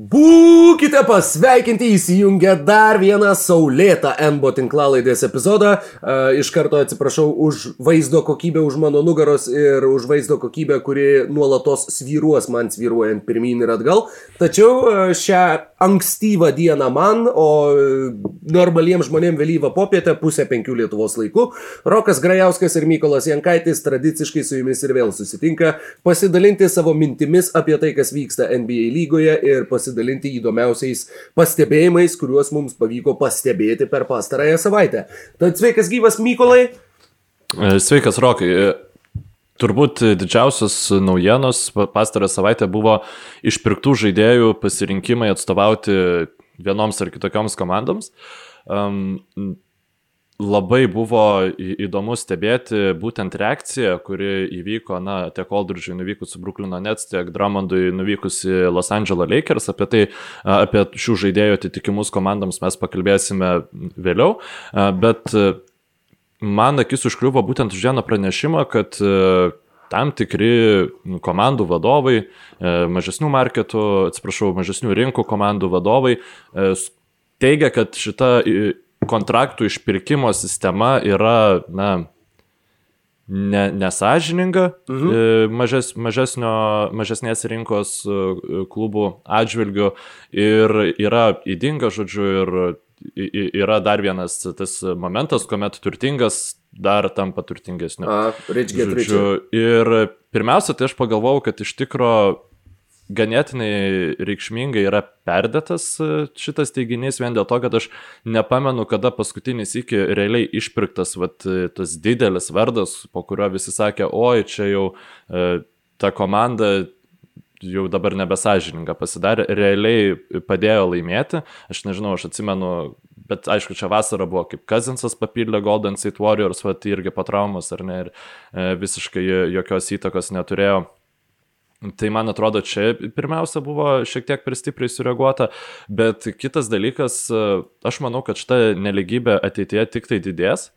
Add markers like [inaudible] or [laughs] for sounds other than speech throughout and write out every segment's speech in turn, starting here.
Boo. Būkite pasveikinti įsijungę dar vieną saulėtą NBO tinklalaidės epizodą. Uh, iš karto atsiprašau už vaizdo kokybę už mano nugaros ir už vaizdo kokybę, kuri nuolatos svyruos man svyruojant pirmyn ir atgal. Tačiau uh, šią ankstyvą dieną man, o normaliems žmonėms vėlyvą popietę, pusę penkių Lietuvos laikų, Rokas Grajauskas ir Mykolas Jankaitis tradiciškai su jumis ir vėl susitinka pasidalinti savo mintimis apie tai, kas vyksta NBA lygoje ir pasidalinti pasidalinti įdomiausiais pastebėjimais, kuriuos mums pavyko pastebėti per pastarąją savaitę. Tad sveikas gyvas Mykolai. E, sveikas Rokai. E, turbūt didžiausias naujienos pastarą savaitę buvo išpirktų žaidėjų pasirinkimai atstovauti vienoms ar kitokioms komandoms. Um, labai buvo įdomu stebėti būtent reakciją, kuri įvyko, na, tiek Oldridge'ui nuvykus į Brooklyno Nets, tiek Drummondui nuvykus į Los Angeles Lakers. Apie tai, apie šių žaidėjų atitikimus komandoms mes pakalbėsime vėliau. Bet man akis užkliuvo būtent už vieną pranešimą, kad tam tikri komandų vadovai, mažesnių marketų, atsiprašau, mažesnių rinkų komandų vadovai teigia, kad šita kontraktų išpirkimo sistema yra, na, ne, nesažininga mhm. E, mažes, mažesnio, mažesnės rinkos e, klubų atžvilgių ir yra įdinga, žodžiu, ir yra dar vienas tas momentas, kuomet turtingas dar tampa turtingesniu. A, rich get rich. Ir pirmiausia, tai aš pagalvojau, kad iš tikrųjų ganėtinai reikšmingai yra perdėtas e, šitas teiginys vien dėl to, kad aš nepamenu, kada paskutinis iki realiai išpirktas vat, e, tas didelis vardas, po kurio visi sakė, oi, čia jau e, ta komanda jau dabar nebesažininga pasidarė, realiai padėjo laimėti. Aš nežinau, aš atsimenu, bet aišku, čia vasara buvo, kaip Kazinsas papildė Golden State Warriors, va, tai irgi po traumos, ar ne, ir visiškai jokios įtakos neturėjo Tai man atrodo, čia pirmiausia buvo šiek tiek per stipriai sureaguota, bet kitas dalykas, aš manau, kad šita neligybė ateityje tik tai didės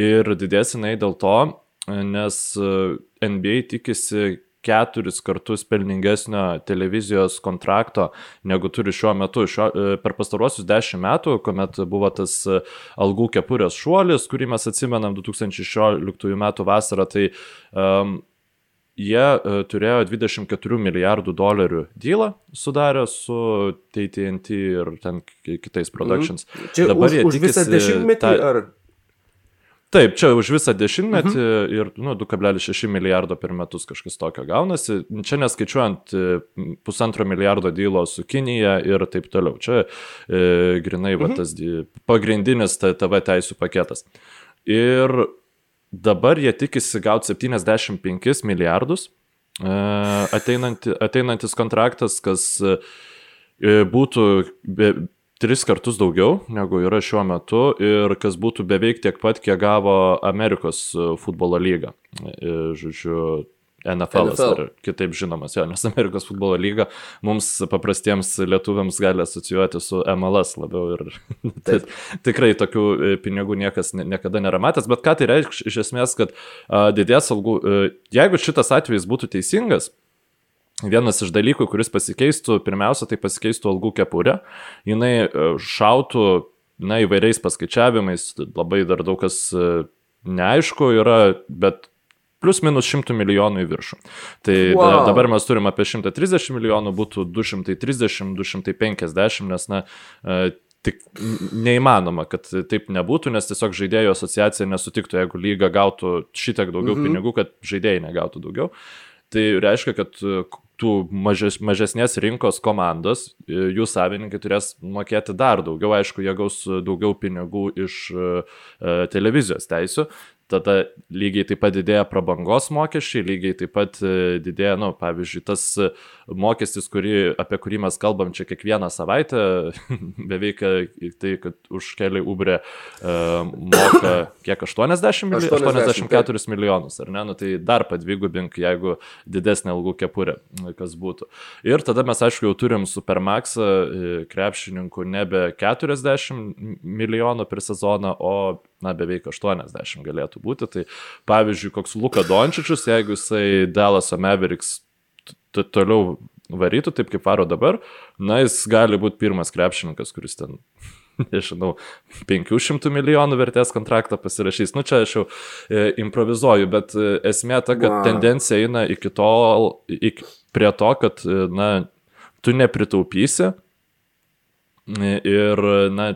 ir didės jinai dėl to, nes NBA tikisi keturis kartus pelningesnio televizijos kontrakto, negu turi šiuo metu. Šio, per pastaruosius dešimt metų, kuomet buvo tas algų kepurės šuolis, kurį mes atsimenam 2016 metų vasarą, tai um, jie uh, turėjo 24 milijardų dolerių dylą sudarę su TTNT ir ten kitais productions. Mhm. Čia Dabar už, už visą dešimtmetį ta... ar? Taip, čia už visą dešimtmetį mhm. ir nu, 2,6 milijardo per metus kažkas tokio gaunasi. Čia neskaičiuojant e, pusantro milijardo dylo su Kinija ir taip toliau. Čia e, grinai mhm. va, tas pagrindinis TV teisų paketas. Ir Dabar jie tikisi gauti 75 milijardus e, ateinanti, ateinantis kontraktas, kas e, būtų be, tris kartus daugiau negu yra šiuo metu ir kas būtų beveik tiek pat, kiek gavo Amerikos futbolo lyga. E, žodžiu, NFL, NFL. ar kitaip žinomas, jo, nes Amerikos futbolo lyga mums paprastiems lietuviams gali asocijuoti su MLS labiau ir [laughs] tai, tikrai tokių e, pinigų niekas niekada nėra matęs, bet ką tai reiškia iš esmės, kad didės algų, e, jeigu šitas atvejis būtų teisingas, Vienas iš dalykų, kuris pasikeistų, pirmiausia, tai pasikeistų algų kepurė. Jinai e, šautų, na, įvairiais paskaičiavimais, labai dar daug kas neaišku yra, bet Plius minus 100 milijonų į viršų. Tai wow. dabar mes turim apie 130 milijonų, būtų 230, 250, nes, na, e, tik neįmanoma, kad taip nebūtų, nes tiesiog žaidėjų asociacija nesutiktų, jeigu lyga gautų šitiek daugiau mhm. pinigų, kad žaidėjai negautų daugiau. Tai reiškia, kad tų mažes, mažesnės rinkos komandos, e, jų savininkai turės mokėti dar daugiau, aišku, jie gaus daugiau pinigų iš televizijos teisų, tada lygiai taip pat didėja prabangos mokesčiai, lygiai taip pat e, didėja, nu, pavyzdžiui, tas e, mokestis, kurį, apie kurį mes kalbam čia kiekvieną savaitę, [laughs] beveik e, tai, kad už kelią Uber uh, moka [coughs] kiek 80 milijonų, 84 milijonus, ar ne, nu, tai dar padvigubink, jeigu didesnė algų kepurė, kas būtų. Ir tada mes, aišku, jau turim Supermaxą krepšininkų nebe 40 milijonų per sezoną, o na, beveik 80 galėtų būti. Tai pavyzdžiui, koks Luka Dončičius, jeigu jisai Dallaso Mavericks toliau varytų taip, kaip varo dabar, na, jis gali būti pirmas krepšininkas, kuris ten [laughs] nežinau, 500 milijonų vertės kontraktą pasirašys. Nu, čia aš jau e, improvizuoju, bet e, esmė ta, kad wow. tendencija eina iki tol, iki, prie to, kad, e, na, tu nepritaupysi e, ir, na,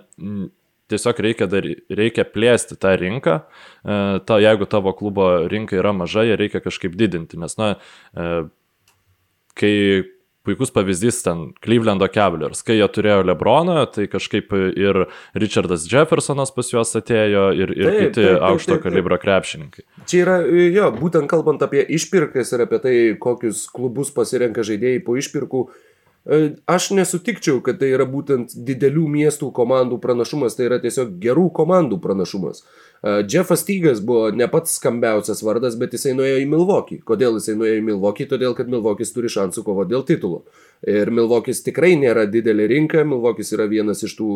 tiesiog reikia, dar, reikia plėsti tą rinką. E, ta, jeigu tavo klubo rinka yra maža, ją reikia kažkaip didinti, nes, na, e, kai puikus pavyzdys ten Clevelando Cavaliers, kai jie turėjo Lebroną, tai kažkaip ir Richardas Jeffersonas pas juos atėjo ir, ir taip, kiti taip, taip, aukšto taip, kalibro krepšininkai. Čia yra, jo, būtent kalbant apie išpirkas ir apie tai, kokius klubus pasirenka žaidėjai po išpirkų, e, Aš nesutikčiau, kad tai yra būtent didelių miestų komandų pranašumas, tai yra tiesiog gerų komandų pranašumas. Jeffas Tygas buvo ne pats skambiausias vardas, bet jisai nuėjo į Milvokį. Kodėl jisai nuėjo į Milvokį? Todėl, kad Milvokis turi šansų kovoti dėl titulo. Ir Milvokis tikrai nėra didelė rinka, Milvokis yra vienas iš tų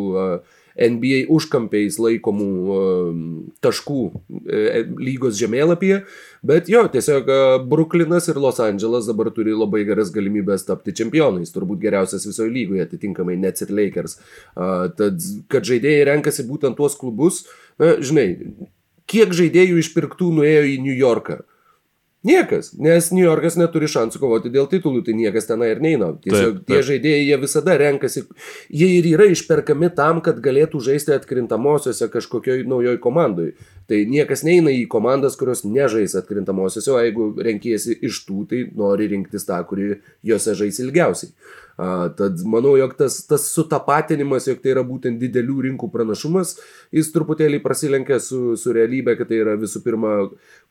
NBA užkampiais laikomų taškų uh, lygos žemėlapyje. Bet jo, tiesiog Bruklinas ir Los Angeles dabar turi labai geras galimybės tapti čempionais, turbūt geriausias visoje lygoje, atitinkamai Nets ir Lakers. Tad, kad žaidėjai renkasi būtent tuos klubus, Na, žinai, kiek žaidėjų išpirktų nuėjo į New Yorką? Niekas, nes New Yorkas neturi šansų kovoti dėl titulų, tai niekas tenai ir neina. Tiesiog taip, taip. tie žaidėjai, jie visada renkasi, jie ir yra išperkami tam, kad galėtų žaisti atkrintamosiose kažkokioj naujoj komandai. Tai niekas neina į komandas, kurios nežais atkrintamosiose, o jeigu renkiesi iš tų, tai nori rinktis tą, kuri juose žais ilgiausiai. Tad manau, jog tas, tas sutapatinimas, jog tai yra būtent didelių rinkų pranašumas, jis truputėlį prasilenkia su, su realybė, kad tai yra visų pirma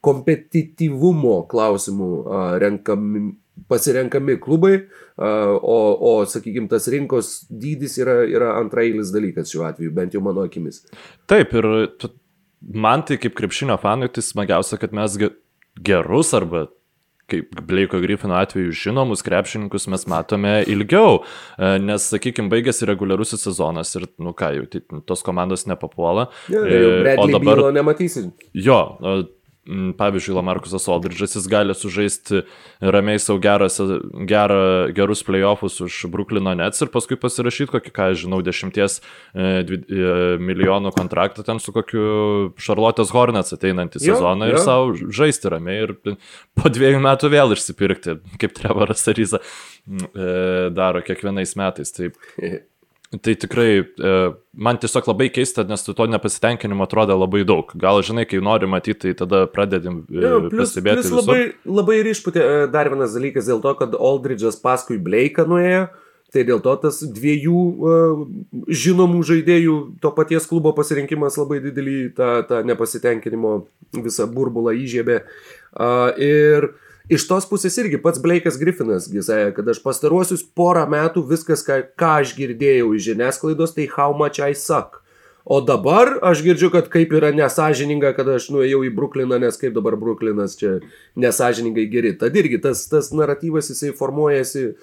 kompetityvumo klausimų renkami, pasirenkami klubai, o, o sakykime, tas rinkos dydis yra, yra antrailis dalykas šiuo atveju, bent jau mano akimis. Taip, ir man tai kaip krepšinio fanui tai smagiausia, kad mes gerus arba kaip Bleiko Griffino atveju žinomus krepšininkus mes matome ilgiau, e, nes, sakykime, baigėsi reguliarusis sezonas ir, nu ką, jau tos komandos nepapuola. Ja, e, o dabar... nematysim. Jo, pavyzdžiui, Lamarkusas Aldridžas, jis gali sužaisti ramiai savo geras, gerą, gerus playoffus už Bruklino Nets ir paskui pasirašyti kokį, ką žinau, dešimties e, e, milijonų kontraktą ten su kokiu Charlotte's Hornets ateinantį jo, sezoną ir jo. savo žaisti ramiai ir po dviejų metų vėl išsipirkti, kaip Trevoras Aryza e, daro kiekvienais metais. Taip. [laughs] Tai tikrai, e, man tiesiog labai keista, nes to nepasitenkinimo atrodo labai daug. Gal žinai, kai nori matyti, tai tada pradedim e, pastebėti. Plus labai, labai ryšputė e, dar vienas dalykas dėl to, kad Aldridge'as paskui Blake'ą nuėjo. Tai dėl to tas dviejų žinomų žaidėjų to paties klubo pasirinkimas labai didelį tą, tą nepasitenkinimo visą burbulą įžiebė. Ir uh, Iš tos pusės irgi pats Blake'as Griffinas sakė, kad aš pastaruosius porą metų viskas, ką, ką aš girdėjau iš žiniasklaidos, tai how much I suck. O dabar aš girdžiu, kad kaip yra nesažininga, kad aš nuėjau į Brukliną, nes kaip dabar Bruklinas čia nesažiningai geri. Tad irgi tas, tas naratyvas jisai formuojasi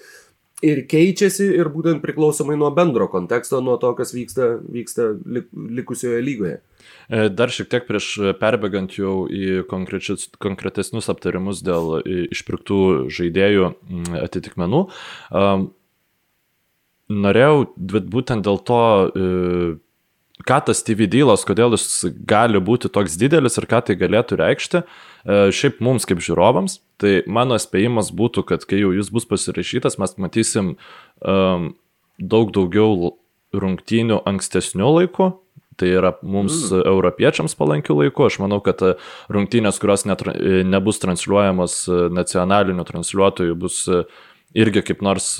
ir keičiasi ir būtent priklausomai nuo bendro konteksto, nuo to, kas vyksta, vyksta likusioje lygoje. E, dar šiek tiek prieš perbėgant jau į konkretesnius aptarimus dėl išpirktų žaidėjų atitikmenų, norėjau būtent dėl to, e, ką tas TV dealas, kodėl jis gali būti toks didelis ir ką tai galėtų reikšti, e, šiaip mums kaip žiūrovams, tai mano spėjimas būtų, kad kai jau jis bus pasirašytas, mes matysim um, daug daugiau rungtynių ankstesnių laikų, Tai yra mums mm. europiečiams palankių laikų. Aš manau, kad e, rungtynės, kurios netra, e, nebus transliuojamos nacionaliniu transliuotoju, bus irgi kaip nors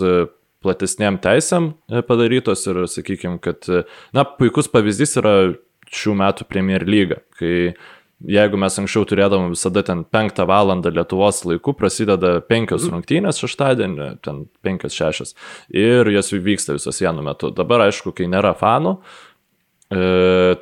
platesniam teisėm padarytos ir sakykime, kad, na, puikus pavyzdys yra šių metų Premier lyga, kai jeigu mes anksčiau turėdavom visada ten penktą valandą Lietuvos laiku, prasideda penkios mm. rungtynės šeštadienį, ten penkios šešios ir jos vyksta visos vienu metu. Dabar, aišku, kai nėra fanų, E,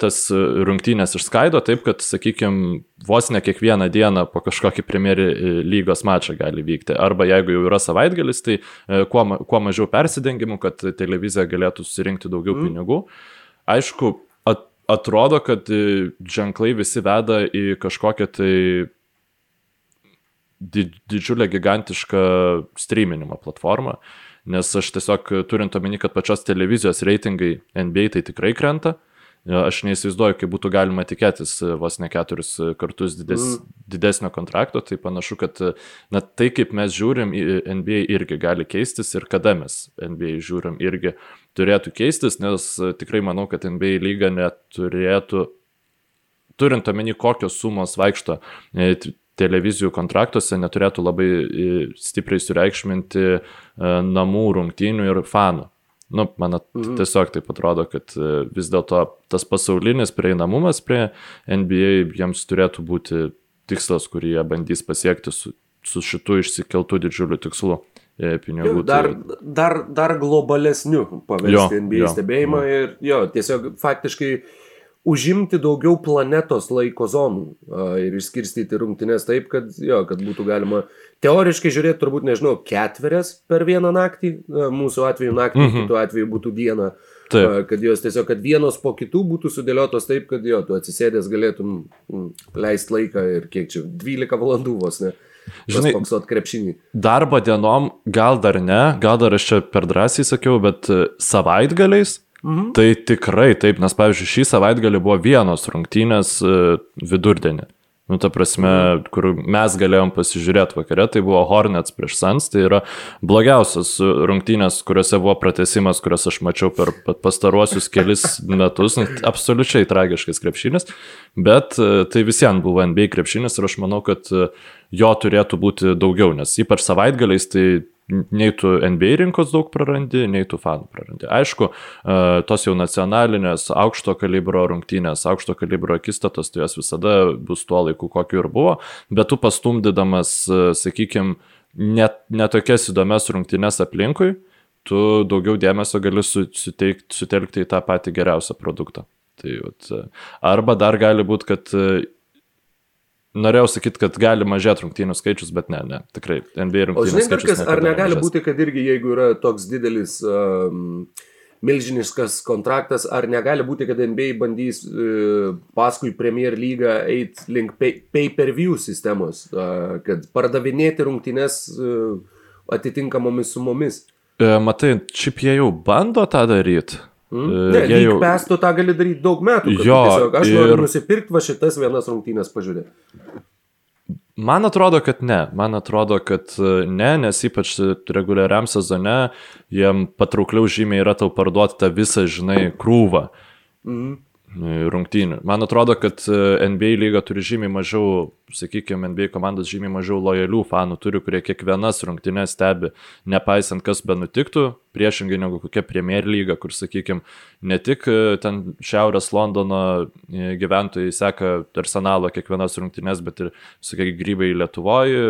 tas rungtynės išskaido taip, kad, sakykime, vos ne kiekvieną dieną po kažkokį Premier lygos mačą gali vykti. Arba jeigu jau yra savaitgalis, tai e, kuo, kuo mažiau persidengimų, kad televizija galėtų susirinkti daugiau mm. pinigų. Aišku, at, atrodo, kad e, ženklai visi veda į kažkokią tai didžiulę gigantišką streaminimo platformą. nes aš tiesiog turint omeny, kad pačios televizijos reitingai NBA tai tikrai krenta, aš neįsivaizduoju, kaip būtų galima tikėtis vos ne keturis kartus dides, mm. didesnio kontrakto, tai panašu, kad na, tai kaip mes žiūrim į NBA irgi gali keistis ir kada mes NBA žiūrim irgi turėtų keistis, nes tikrai manau, kad NBA lyga neturėtų, turint omeny, kokios sumos vaikšto e, televizijų kontraktuose neturėtų labai e, stipriai sureikšminti e, namų rungtynių ir fanų. Nu, man mhm. tiesiog taip atrodo, kad e, vis dėlto tas pasaulinis prieinamumas prie NBA jiems turėtų būti tikslas, kurį jie bandys pasiekti su, su šitu išsikeltų didžiuliu tikslu pinigų. Jo, dar, dar, dar globalesniu paversti NBA jo, stebėjimą jo. ir jo, tiesiog faktiškai užimti daugiau planetos laiko zonų ir išskirstyti rungtynes taip, kad, jo, kad būtų galima teoriškai žiūrėti turbūt, nežinau, ketverias per vieną naktį, a, mūsų atveju naktį, mm -hmm. kitų atveju būtų diena, taip. a, kad jos tiesiog, kad vienos po kitų būtų sudėliotos taip, kad jo, tu atsisėdęs galėtum leisti laiką ir kiek čia, 12 valandų vos, ne? Žinai, spoksot krepšinį. Darbo dienom gal dar ne, gal dar aš čia per drąsiai sakiau, bet e, savaitgaliais Mhm. Tai tikrai taip, nes pavyzdžiui, šį savaitgalį buvo vienos rungtynės e, vidurdienį. Nu, ta prasme, kur mes galėjom pasižiūrėti vakare, tai buvo Hornets prieš Sans, tai yra blogiausias rungtynės, kuriuose buvo pratesimas, kurias aš mačiau per pastaruosius kelis [laughs] metus, nu, absoliučiai tragiškas krepšinis, bet e, tai visiems buvo NBA krepšinis ir aš manau, kad e, jo turėtų būti daugiau, nes ypač savaitgaliais tai nei tu NBA rinkos daug prarandi, nei tu fanų prarandi. Aišku, e, tos jau nacionalinės aukšto kalibro rungtynės, aukšto kalibro akistatos, tai jos visada bus tuo laiku, kokiu ir buvo, bet tu pastumdydamas, e, sakykime, net, netokias įdomias rungtynės aplinkui, tu daugiau dėmesio gali suteikti, sutelkti į tą patį geriausią produktą. Tai, e, arba dar gali būti, kad Norėjau sakyti, kad gali mažėti rungtynių skaičius, bet ne, ne, tikrai NBA rungtynių skaičius. O žinai, kas, ar negali mažės. būti, kad irgi jeigu yra toks didelis um, milžiniškas kontraktas, ar negali būti, kad NBA bandys uh, paskui Premier lygą eiti link pay-per-view pay sistemos, uh, kad pardavinėti rungtynės uh, atitinkamomis sumomis? E, matai, šiaip jie jau bando tą daryti. Mm. Ne, jie jau pestų tą gali daryti daug metų. Jo, tiesiog, aš ir... noriu nusipirkti va šitas vienas rungtynės pažiūrėti. Man atrodo, kad ne. Man atrodo, kad e, ne, nes ypač reguliariam sezone jiem patraukliau žymiai yra tau parduoti tą visą, žinai, krūvą. Mhm rungtynių. Man atrodo, kad e, NBA lyga turi žymiai mažiau sakykime, NBA komandos žymiai mažiau lojalių fanų turi, kurie kiekvienas rungtynės stebi, nepaisant kas be nutiktų, priešingai negu kokia Premier lyga, kur, sakykime, ne tik e, ten Šiaurės Londono e, gyventojai seka arsenalo kiekvienas rungtynės, bet ir, sakykim, grybai Lietuvoje,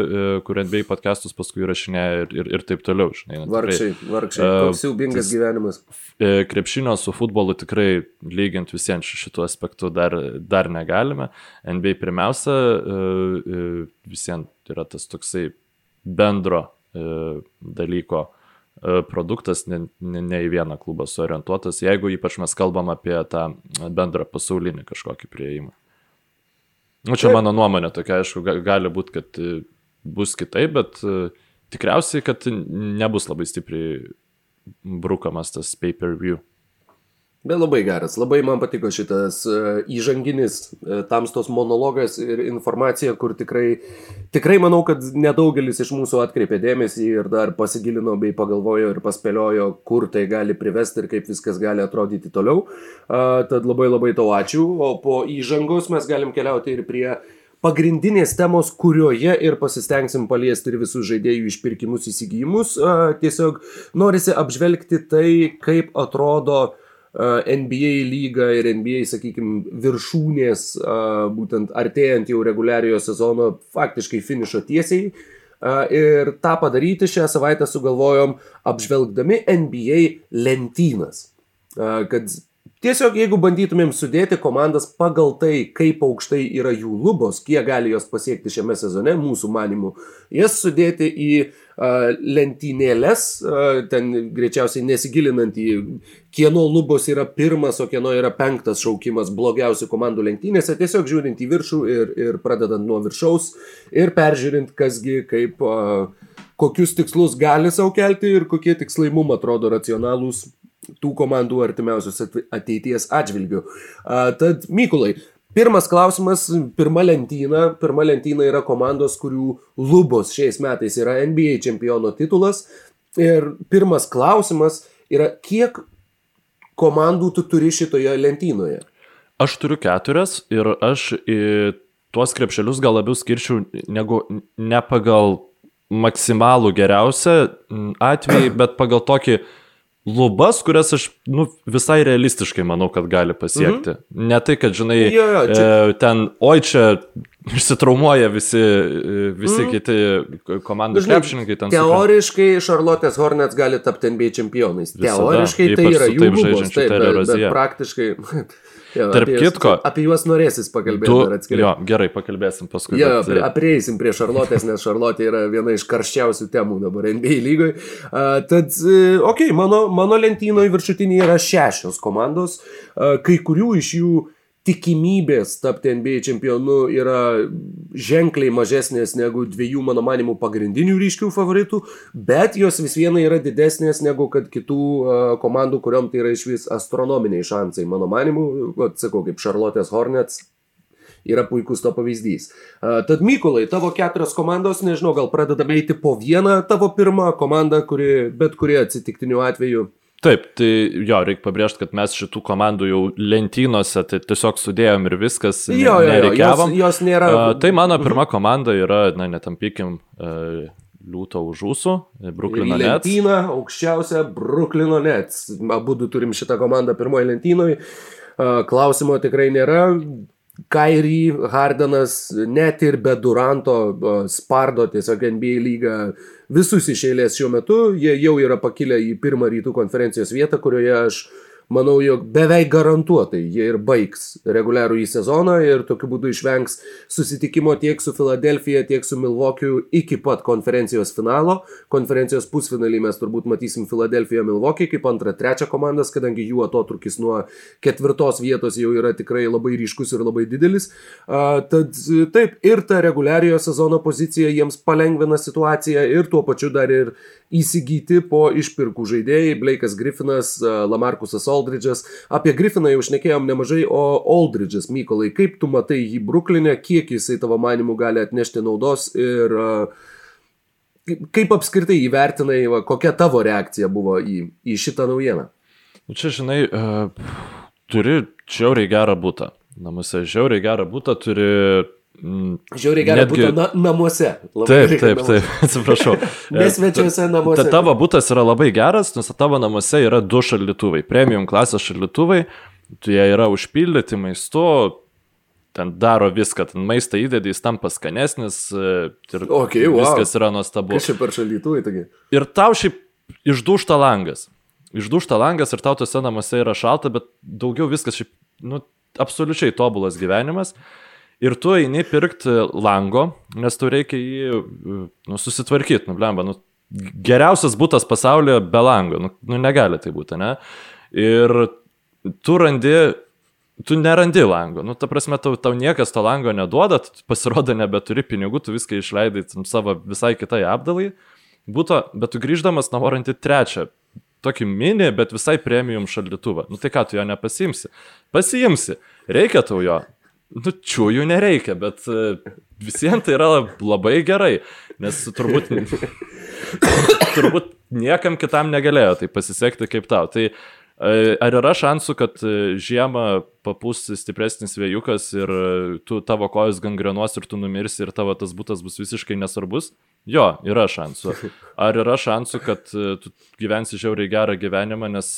kur NBA podcastus paskui rašinėja ir, ir, ir taip toliau. Žinai, vargšiai, vargšiai, koks siaubingas gyvenimas. Krepšinio su futbolu tikrai lygint visiems šitų aspektų dar, dar negalime. NBA pirmiausia E, visiems yra tas toksai bendro e, dalyko e, produktas, ne, ne, ne į vieną klubą suorientuotas, jeigu ypač mes kalbam apie tą bendrą pasaulinį kažkokį prieimą. Nu, čia mano nuomonė tokia, aišku, gali būti, kad bus kitaip, bet tikriausiai, kad nebus labai stipriai brukamas tas pay-per-view. Bet labai geras, labai man patiko šitas uh, įžanginis uh, tamstos monologas ir informacija, kur tikrai, tikrai manau, kad nedaugelis iš mūsų atkreipė dėmesį ir dar pasigilino bei pagalvojo ir paspėliojo, kur tai gali privesti ir kaip viskas gali atrodyti toliau. Tad labai labai tau ačiū, o po įžangos mes galim keliauti ir prie pagrindinės temos, kurioje ir pasistengsim paliesti ir visus žaidėjų išpirkimus įsigijimus. Tiesiog norisi apžvelgti tai, kaip atrodo NBA lygą ir NBA, sakykime, viršūnės, būtent artėjant jau reguliariojo sezono, faktiškai finišo tiesiai. Ir tą padaryti šią savaitę sugalvojom apžvelgdami NBA lentynas. Kad tiesiog jeigu bandytumėm sudėti komandas pagal tai, kaip aukštai yra jų lubos, kiek gali jos pasiekti šiame sezone, mūsų manimu, jas sudėti į lentynėlės, ten greičiausiai nesigilinant į kieno lubos yra pirmas, o kieno yra penktas šaukimas blogiausių komandų lenktynėse, tiesiog žiūrint į viršų ir, ir pradedant nuo viršaus ir peržiūrint, kasgi kaip, kokius tikslus gali savo kelti ir kokie tikslai mums atrodo racionalūs tų komandų artimiausios ateities atžvilgių. Tad, Mykulai, Pirmas klausimas, pirma lentyna. Pirma lentyna yra komandos, kurių lubos šiais metais yra NBA čempiono titulas. Ir pirmas klausimas yra, kiek komandų tu turi šitoje lentynoje? Aš turiu keturias ir aš tuos krepšelius gal labiau skirčiau negu ne pagal maksimalų geriausią atvejį, bet pagal tokį lubas, kurias aš nu, visai realistiškai manau, kad gali pasiekti. Mhm. Ne tai, kad, žinai, jo, jo, čia... e, ten, oi čia išsitraumuoja visi, e, visi mhm. kiti komandų krepšininkai. Teoriškai Šarlotės Hornets gali tapti NBA čempionais. Visada. Teoriškai tai yra jų lubos, taip, bet, bet praktiškai [laughs] Jo, Tarp apie, kitko. Apie juos norėsis pakalbėti tu, dar atskirai. Jo, gerai, pakalbėsim paskui. Jo, bet... apreisim prie Šarlotės, nes Šarlotė yra viena iš karščiausių temų dabar NBA lygoje. Uh, tad, uh, okei, okay, mano, mano lentynoje viršutinėje yra šešios komandos, uh, kai kurių iš jų uh, tikimybės tapti NBA čempionu yra ženkliai mažesnės negu dviejų, mano manimų, pagrindinių ryškių favoritų, bet jos vis viena yra didesnės negu kad kitų uh, komandų, kuriuom tai yra iš vis astronominiai šansai, mano manimų, atsakau, kaip Charlotte's Hornets. Yra puikus to pavyzdys. Uh, tad Mykolai, tavo keturios komandos, nežinau, gal pradedame eiti po vieną tavo pirmą komandą, kuri bet kurie atsitiktiniu atveju Taip, tai jo, reikia pabrėžti, kad mes šitų komandų jau lentynose tai tiesiog sudėjom ir viskas. Jo, jo, jo jos, jos nėra. Uh, tai mano pirma komanda yra, na, netampykim, uh, liūto už ūsų, Bruklino Nets. Lentyna aukščiausia Bruklino Nets. Abu turim šitą komandą pirmoje lentynoje. Klausimo tikrai nėra. Kairi, Hardenas, net ir be Duranto spardo tiesiog NBA lygą visus iš eilės šiuo metu. Jie jau yra pakilę į pirmą rytų konferencijos vietą, kurioje aš manau, jog beveik garantuotai jie ir baigs reguliarų į sezoną ir tokiu būdu išvengs susitikimo tiek su Filadelfija, tiek su Milvokiu iki pat konferencijos finalo. Konferencijos pusfinalį mes turbūt matysim Filadelfiją Milvokį kaip antrą, trečią komandas, kadangi jų atotrukis nuo ketvirtos vietos jau yra tikrai labai ryškus ir labai didelis. Uh, tad taip, ir ta reguliariojo sezono pozicija jiems palengvina situaciją ir tuo pačiu dar ir įsigyti po išpirkų žaidėjai Blake'as Griffinas, Lamarkusas Aldridge'as. Apie Griffiną jau šnekėjom nemažai, o Aldridge'as, Mykolai, kaip tu matai jį Bruklinė, kiek jisai tavo manimu gali atnešti naudos ir kaip apskritai įvertinai, va, kokia tavo reakcija buvo į, į šitą naujieną? Nu, čia, žinai, uh, turi čiauriai gerą būtą. Namuose žiauriai gerą būtą turi Žiauriai gerai Netgi... būtų na, namuose. Taip, taip, namuose. taip, [laughs] atsiprašau. [laughs] Nesvečiuose namuose. Ta tavo būtas yra labai geras, nes tavo namuose yra du šaldytuvai, premium klasės šaldytuvai, jie yra užpildyti maistu, ten daro viską, ten maistą įdedi, jis tampa skanesnis e, ir okay, wow. viskas yra nuostabu. Kas čia per šaldytuvai tokie? Ir tau šiaip išdušta langas. Išdušta langas ir tau tose namuose yra šalta, bet daugiau viskas šiaip, nu, absoliučiai tobulas gyvenimas. Uh, ir tu eini pirkti lango, nes tu reikia jį nu, susitvarkyti, nu, blemba, nu, geriausias būtas pasaulyje be lango, nu, nu negali tai būti, ne? Ir tu randi, tu nerandi lango, nu, ta prasme, tau, tau niekas to lango neduoda, pasirodo, nebeturi pinigų, tu viską išleidai savo visai kitai apdalai, būtų, bet tu grįždamas namo randi trečią tokį mini, bet visai premium šaldytuvą. Nu tai ką, tu jo nepasimsi? Pasiimsi. Reikia tau jo. Nu, čiųjų nereikia, bet e, visiems tai yra labai gerai, nes turbūt, [coughs] turbūt niekam kitam negalėjo tai pasisekti kaip tau. Tai e, ar yra šansų, kad e, žiemą papūs stipresnis vėjukas ir tu tavo kojas gangrenuos ir tu numirsi ir tavo tas būtas bus visiškai nesvarbus? Jo, yra šansų. Ar yra šansų, kad tu gyvensi žiauriai gerą gyvenimą, nes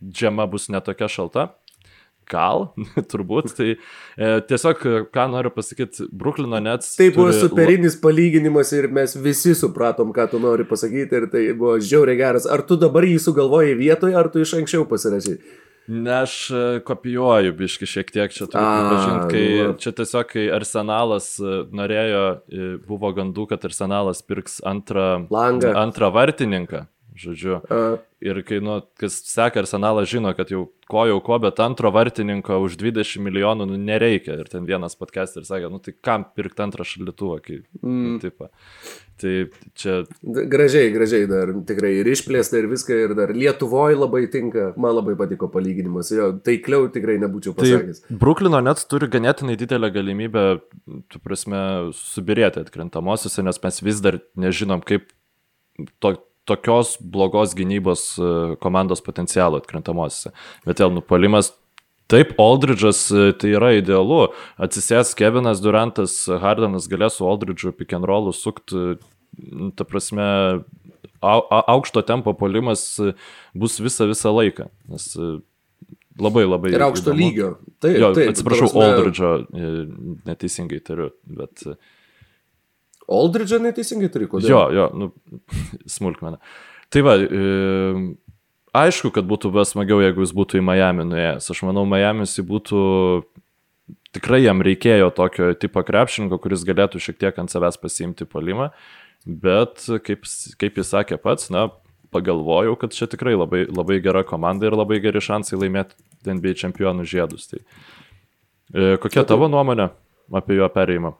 žiema bus netokia šalta? Gal, [laughs] turbūt. Tai e, tiesiog, ką noriu pasakyti, Bruklino Nets. Tai buvo turi... superinis palyginimas ir mes visi supratom, ką tu nori pasakyti ir tai buvo žiauriai geras. Ar tu dabar jį sugalvojai vietoje, ar tu iš anksčiau pasirašai? Ne, aš e, kopijuoju biški šiek tiek čia turiu pripažinti, kai nu. čia tiesiog, kai Arsenalas e, norėjo, e, buvo gandų, kad Arsenalas pirks antrą, Langą. antrą vartininką, žodžiu. A, Ir kai, nu, kas seka Arsenalą, žino, kad jau ko jau ko, bet antro vartininko už 20 milijonų nu, nereikia. Ir ten vienas podcast ir sakė, nu tai kam pirkti antrą šalituvą, kai... Mm. Taip. Tai čia gražiai, gražiai dar tikrai ir išplėsta ir viską, ir dar Lietuvoje labai tinka, man labai patiko palyginimas, jo, taikliau tikrai nebūčiau pasakęs. Tai Bruklino net turi ganėtinai didelę galimybę, tu prasme, subirėti atkrintamosiose, nes mes vis dar nežinom, kaip to, tokios blogos gynybos e, komandos potencialo atkrintamosiose. Bet vėl nupalimas. Taip, Aldridge'as e, tai yra idealu. Atsisės Kevinas Durantas, Hardanas galės su Aldridge'u pick and roll'u sukti, ta prasme, au, au, aukšto tempo polimas e, bus visą, visą laiką. Nes e, labai labai. Ir aukšto įdomu. lygio. Taip, Jo, taip, atsiprašau, ta prasme, Aldridge'o e, neteisingai tariu, bet e, Aldridge'ą neteisingai turi, kodėl? jo, jo, nu, [laughs] smulkmena. Tai va, e, aišku, kad būtų buvę smagiau, jeigu jis būtų į Miami nuėjęs. Aš manau, Miami's jį būtų, tikrai jam reikėjo tokio tipo krepšininko, kuris galėtų šiek tiek ant savęs pasiimti palimą, bet kaip, kaip jis sakė pats, na, pagalvojau, kad čia tikrai labai, labai gera komanda ir labai geri šansai laimėti NBA čempionų žiedus. Tai, e, kokia tavo nuomonė apie jo perėjimą?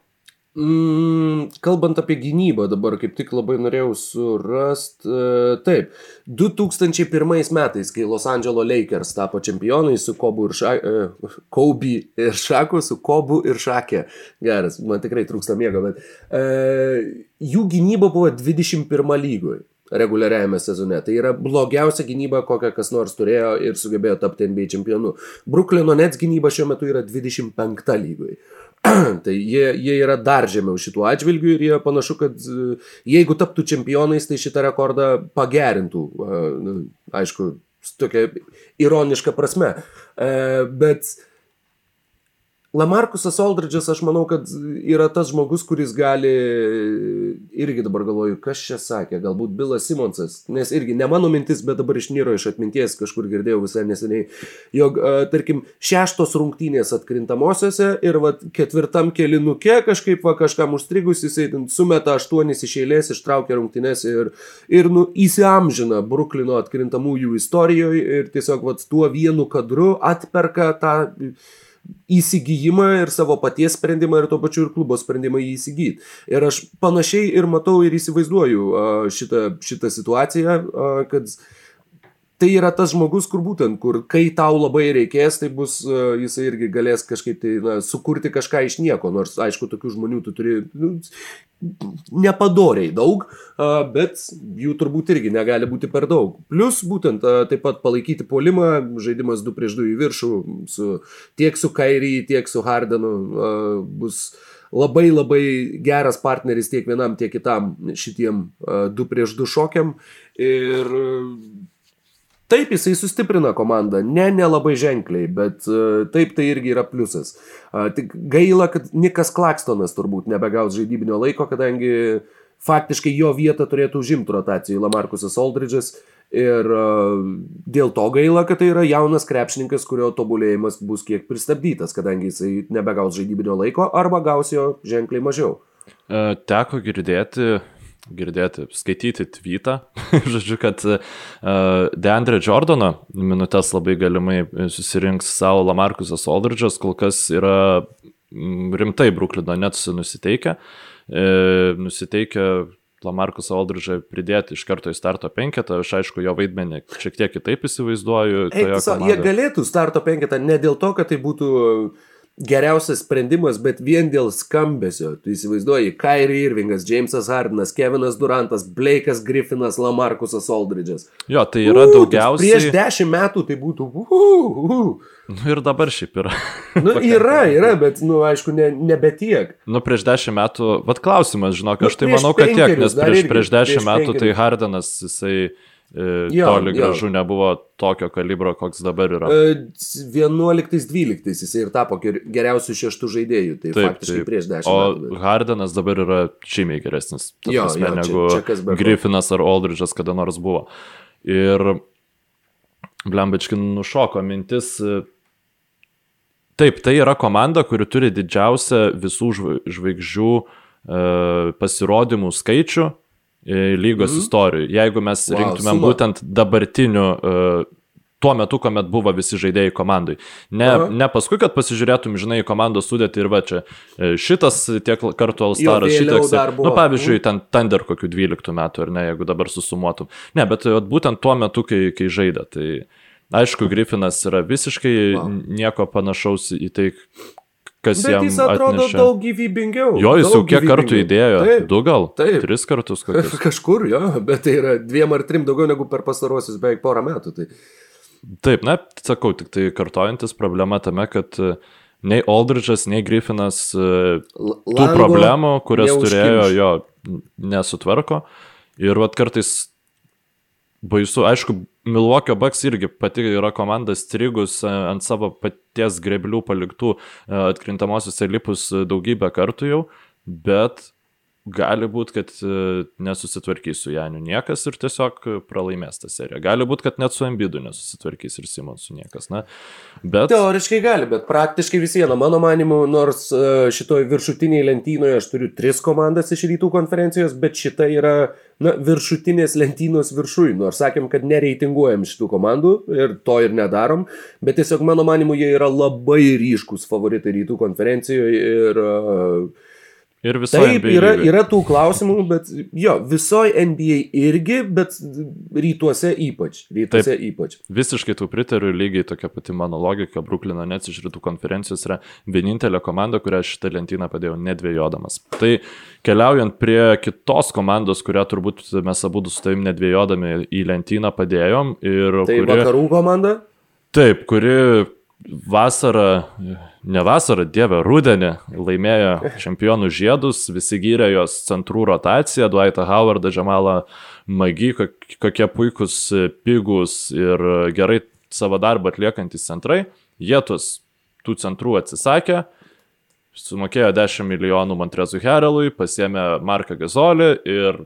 Mm, kalbant apie gynybą, dabar kaip tik labai norėjau surasti. Uh, taip, 2001 metais, kai Los Angeles Lakers tapo čempionai su Kobu ir, ša, uh, Kobe ir Šaku, su Kobu ir Šakė. Geras, man tikrai trūksta miego, bet uh, jų gynyba buvo 21 lygoj reguliariajame sezone. Tai yra blogiausia gynyba, kokią kas nors turėjo ir sugebėjo tapti NBA čempionu. Bruklino Nets gynyba šiuo metu yra 25 lygoj. [clears throat] tai jie, jie yra dar žemiau šituo atžvilgiu ir jie panašu, kad e, jeigu taptų čempionais, tai šitą rekordą pagerintų. E, nu, Aišku, tokia ironiška prasme. E, Bet Lamarkusas Aldridge'as, aš manau, kad yra tas žmogus, kuris gali, irgi dabar galvoju, kas čia sakė, galbūt Bilas Simonsas, nes irgi ne mano mintis, bet dabar išnyro iš atminties, kažkur girdėjau visai neseniai, jog, tarkim, šeštos rungtynės atkrintamosiose ir vat, ketvirtam kelinuke kažkaip va, kažkam užstrigus, jisai sumeta aštuonis iš eilės, ištraukia rungtynės ir, ir nu, įsiamžina Bruklino atkrintamųjų istorijoje ir tiesiog vat, tuo vienu kadru atperka tą įsigijimą ir savo paties sprendimą ir tuo pačiu ir klubo sprendimą jį įsigyti. Ir aš panašiai ir matau ir įsivaizduoju šitą, šitą situaciją, kad tai yra tas žmogus, kur būtent, kur kai tau labai reikės, tai bus, a, jisai irgi galės kažkaip tai na, sukurti kažką iš nieko, nors aišku, tokių žmonių tu turi nu, nepadoriai daug, bet jų turbūt irgi negali būti per daug. Plus būtent taip pat palaikyti polimą, žaidimas 2 prieš 2 į viršų, su, tiek su Kairį, tiek su Hardenu bus labai labai geras partneris tiek vienam, tiek kitam šitiem a, 2 prieš 2 šokiam. Ir Taip, jisai sustiprina komandą, ne nelabai ženkliai, bet uh, taip tai irgi yra pliusas. Tik gaila, kad Nikas Klakstonas turbūt nebegaus žaidybinio laiko, kadangi faktiškai jo vietą turėtų užimti rotacijai Lamarkusas Aldridge'as ir uh, dėl to gaila, kad tai yra jaunas krepšininkas, kurio tobulėjimas bus kiek pristabdytas, kadangi jisai nebegaus žaidybinio laiko arba gaus jo ženkliai mažiau. E, Teko girdėti, girdėti, skaityti tweetą, [laughs] žodžiu, kad uh, Deandre Jordano minutės labai galimai susirinks savo Lamarkusas Aldridge'as, kol kas yra rimtai Bruklino net nusiteikę, e, nusiteikę Lamarkus Aldridge'ą pridėti iš karto į starto penketą, aš aišku jo vaidmenį šiek tiek kitaip įsivaizduoju. Toje tiesiog, jie galėtų starto penketą ne dėl to, kad tai būtų geriausias sprendimas, bet vien dėl skambesio. Tu įsivaizduoji, Kairi Irvingas, Jamesas Hardinas, Kevinas Durantas, Blake'as Griffinas, Lamarkusas Aldridge'as. Jo, tai yra U, tai daugiausiai. Prieš dešimt metų tai būtų. Uh, uh. Nu, ir dabar šiaip yra. [laughs] Nu, yra, yra, bet, nu, aišku, ne, nebe tiek. Nu, prieš dešimt metų, vad klausimas, žinok, Nu, aš tai manau, kad tiek, nes prieš, prieš dešimt metų tai penkerius. Hardenas, jisai e, Jo, toli jo. gražu nebuvo tokio kalibro, koks dabar yra. E, 11-12 jisai ir tapo ger- geriausių šeštų žaidėjų. Tai taip, faktiškai taip. prieš dešimt O metų. bet- Hardenas dabar yra žymiai geresnis, Jo, prasme, jo, čia- negu čia ko. Griffinas ar Aldridge'as kada nors buvo. Ir Blembačkin nušoko mintis. Taip, tai yra komanda, kuri turi didžiausią visų žvaigždžių e, pasirodymų skaičių e, lygos mm. istorijų. Jeigu mes wow, rinktumėm suma. būtent dabartiniu e, tuo metu, kuomet buvo visi žaidėjai komandai. Ne, Aha. ne paskui, kad pasižiūrėtum, žinai, komandos sudėti ir va čia šitas tiek kartų Alstaras, šitas. Nu, pavyzdžiui, ten Thunder kokių 12 metų, ar ne, jeigu dabar susumuotum. Ne, bet būtent tuo metu, kai, kai žaidė. Tai aišku, Griffinas yra visiškai wow. nieko panašaus į tai, kas Bet jam jis atrodo atnešė. daug gyvybingiau. Jo, jis jau kiek kartų įdėjo? Taip, du gal? Taip. Tris kartus kokius. [laughs] Kažkur, jo, bet tai yra dviem ar trim daugiau negu per pastarosius beveik porą metų. Tai... Taip, na, sakau, tik tai kartojantis problema tame, kad e, nei Aldridge'as, nei Griffinas e, Lango tų problemų, kurias turėjo, jo nesutvarko. Ir vat kartais baisu, aišku, Milwaukee Bucks irgi pati yra komanda strigus e, ant savo paties greblių paliktų atkrintamosiose lipus daugybę kartų jau, bet gali būti, kad e, nesusitvarkys su Janiu niekas ir tiesiog pralaimės tą seriją. Gali būti, kad net su Embidu nesusitvarkys ir Simonsu niekas. Na, bet... Teoriškai gali, bet praktiškai vis viena, mano manimu, nors e, šitoj viršutiniai lentynoje aš turiu tris komandas iš rytų konferencijos, bet šita yra na, viršutinės lentynos viršui. Nors sakėm, kad nereitinguojam šitų komandų ir to ir nedarom, bet tiesiog mano manimu jie yra labai ryškus favoritai rytų konferencijoje ir uh, Ir visoje NBA. Taip, yra, yra tų klausimų, bet jo, visoje NBA irgi, bet rytuose ypač. Rytuose Taip, ypač. Visiškai tų pritariu, lygiai tokia pati mano logika. Bruklino Nets iš rytų konferencijos yra vienintelė komanda, kurią šitą lentyną padėjau nedvėjodamas. Tai keliaujant prie kitos komandos, kurią turbūt mes abu su tavim nedvėjodami į lentyną padėjom. Tai kuri, vakarų komanda? Taip, kuri vasarą, ne vasarą, dievę, rudenį laimėjo čempionų žiedus, visi gyrė jos centrų rotaciją, Dwightą Howardą, Džamalą Magi, kokie puikūs, pigus ir gerai savo darbą atliekantis centrai. Jie tus, tų centrų atsisakė, sumokėjo 10 milijonų Montrezui Herelui, pasiemė Marką Gazolį ir,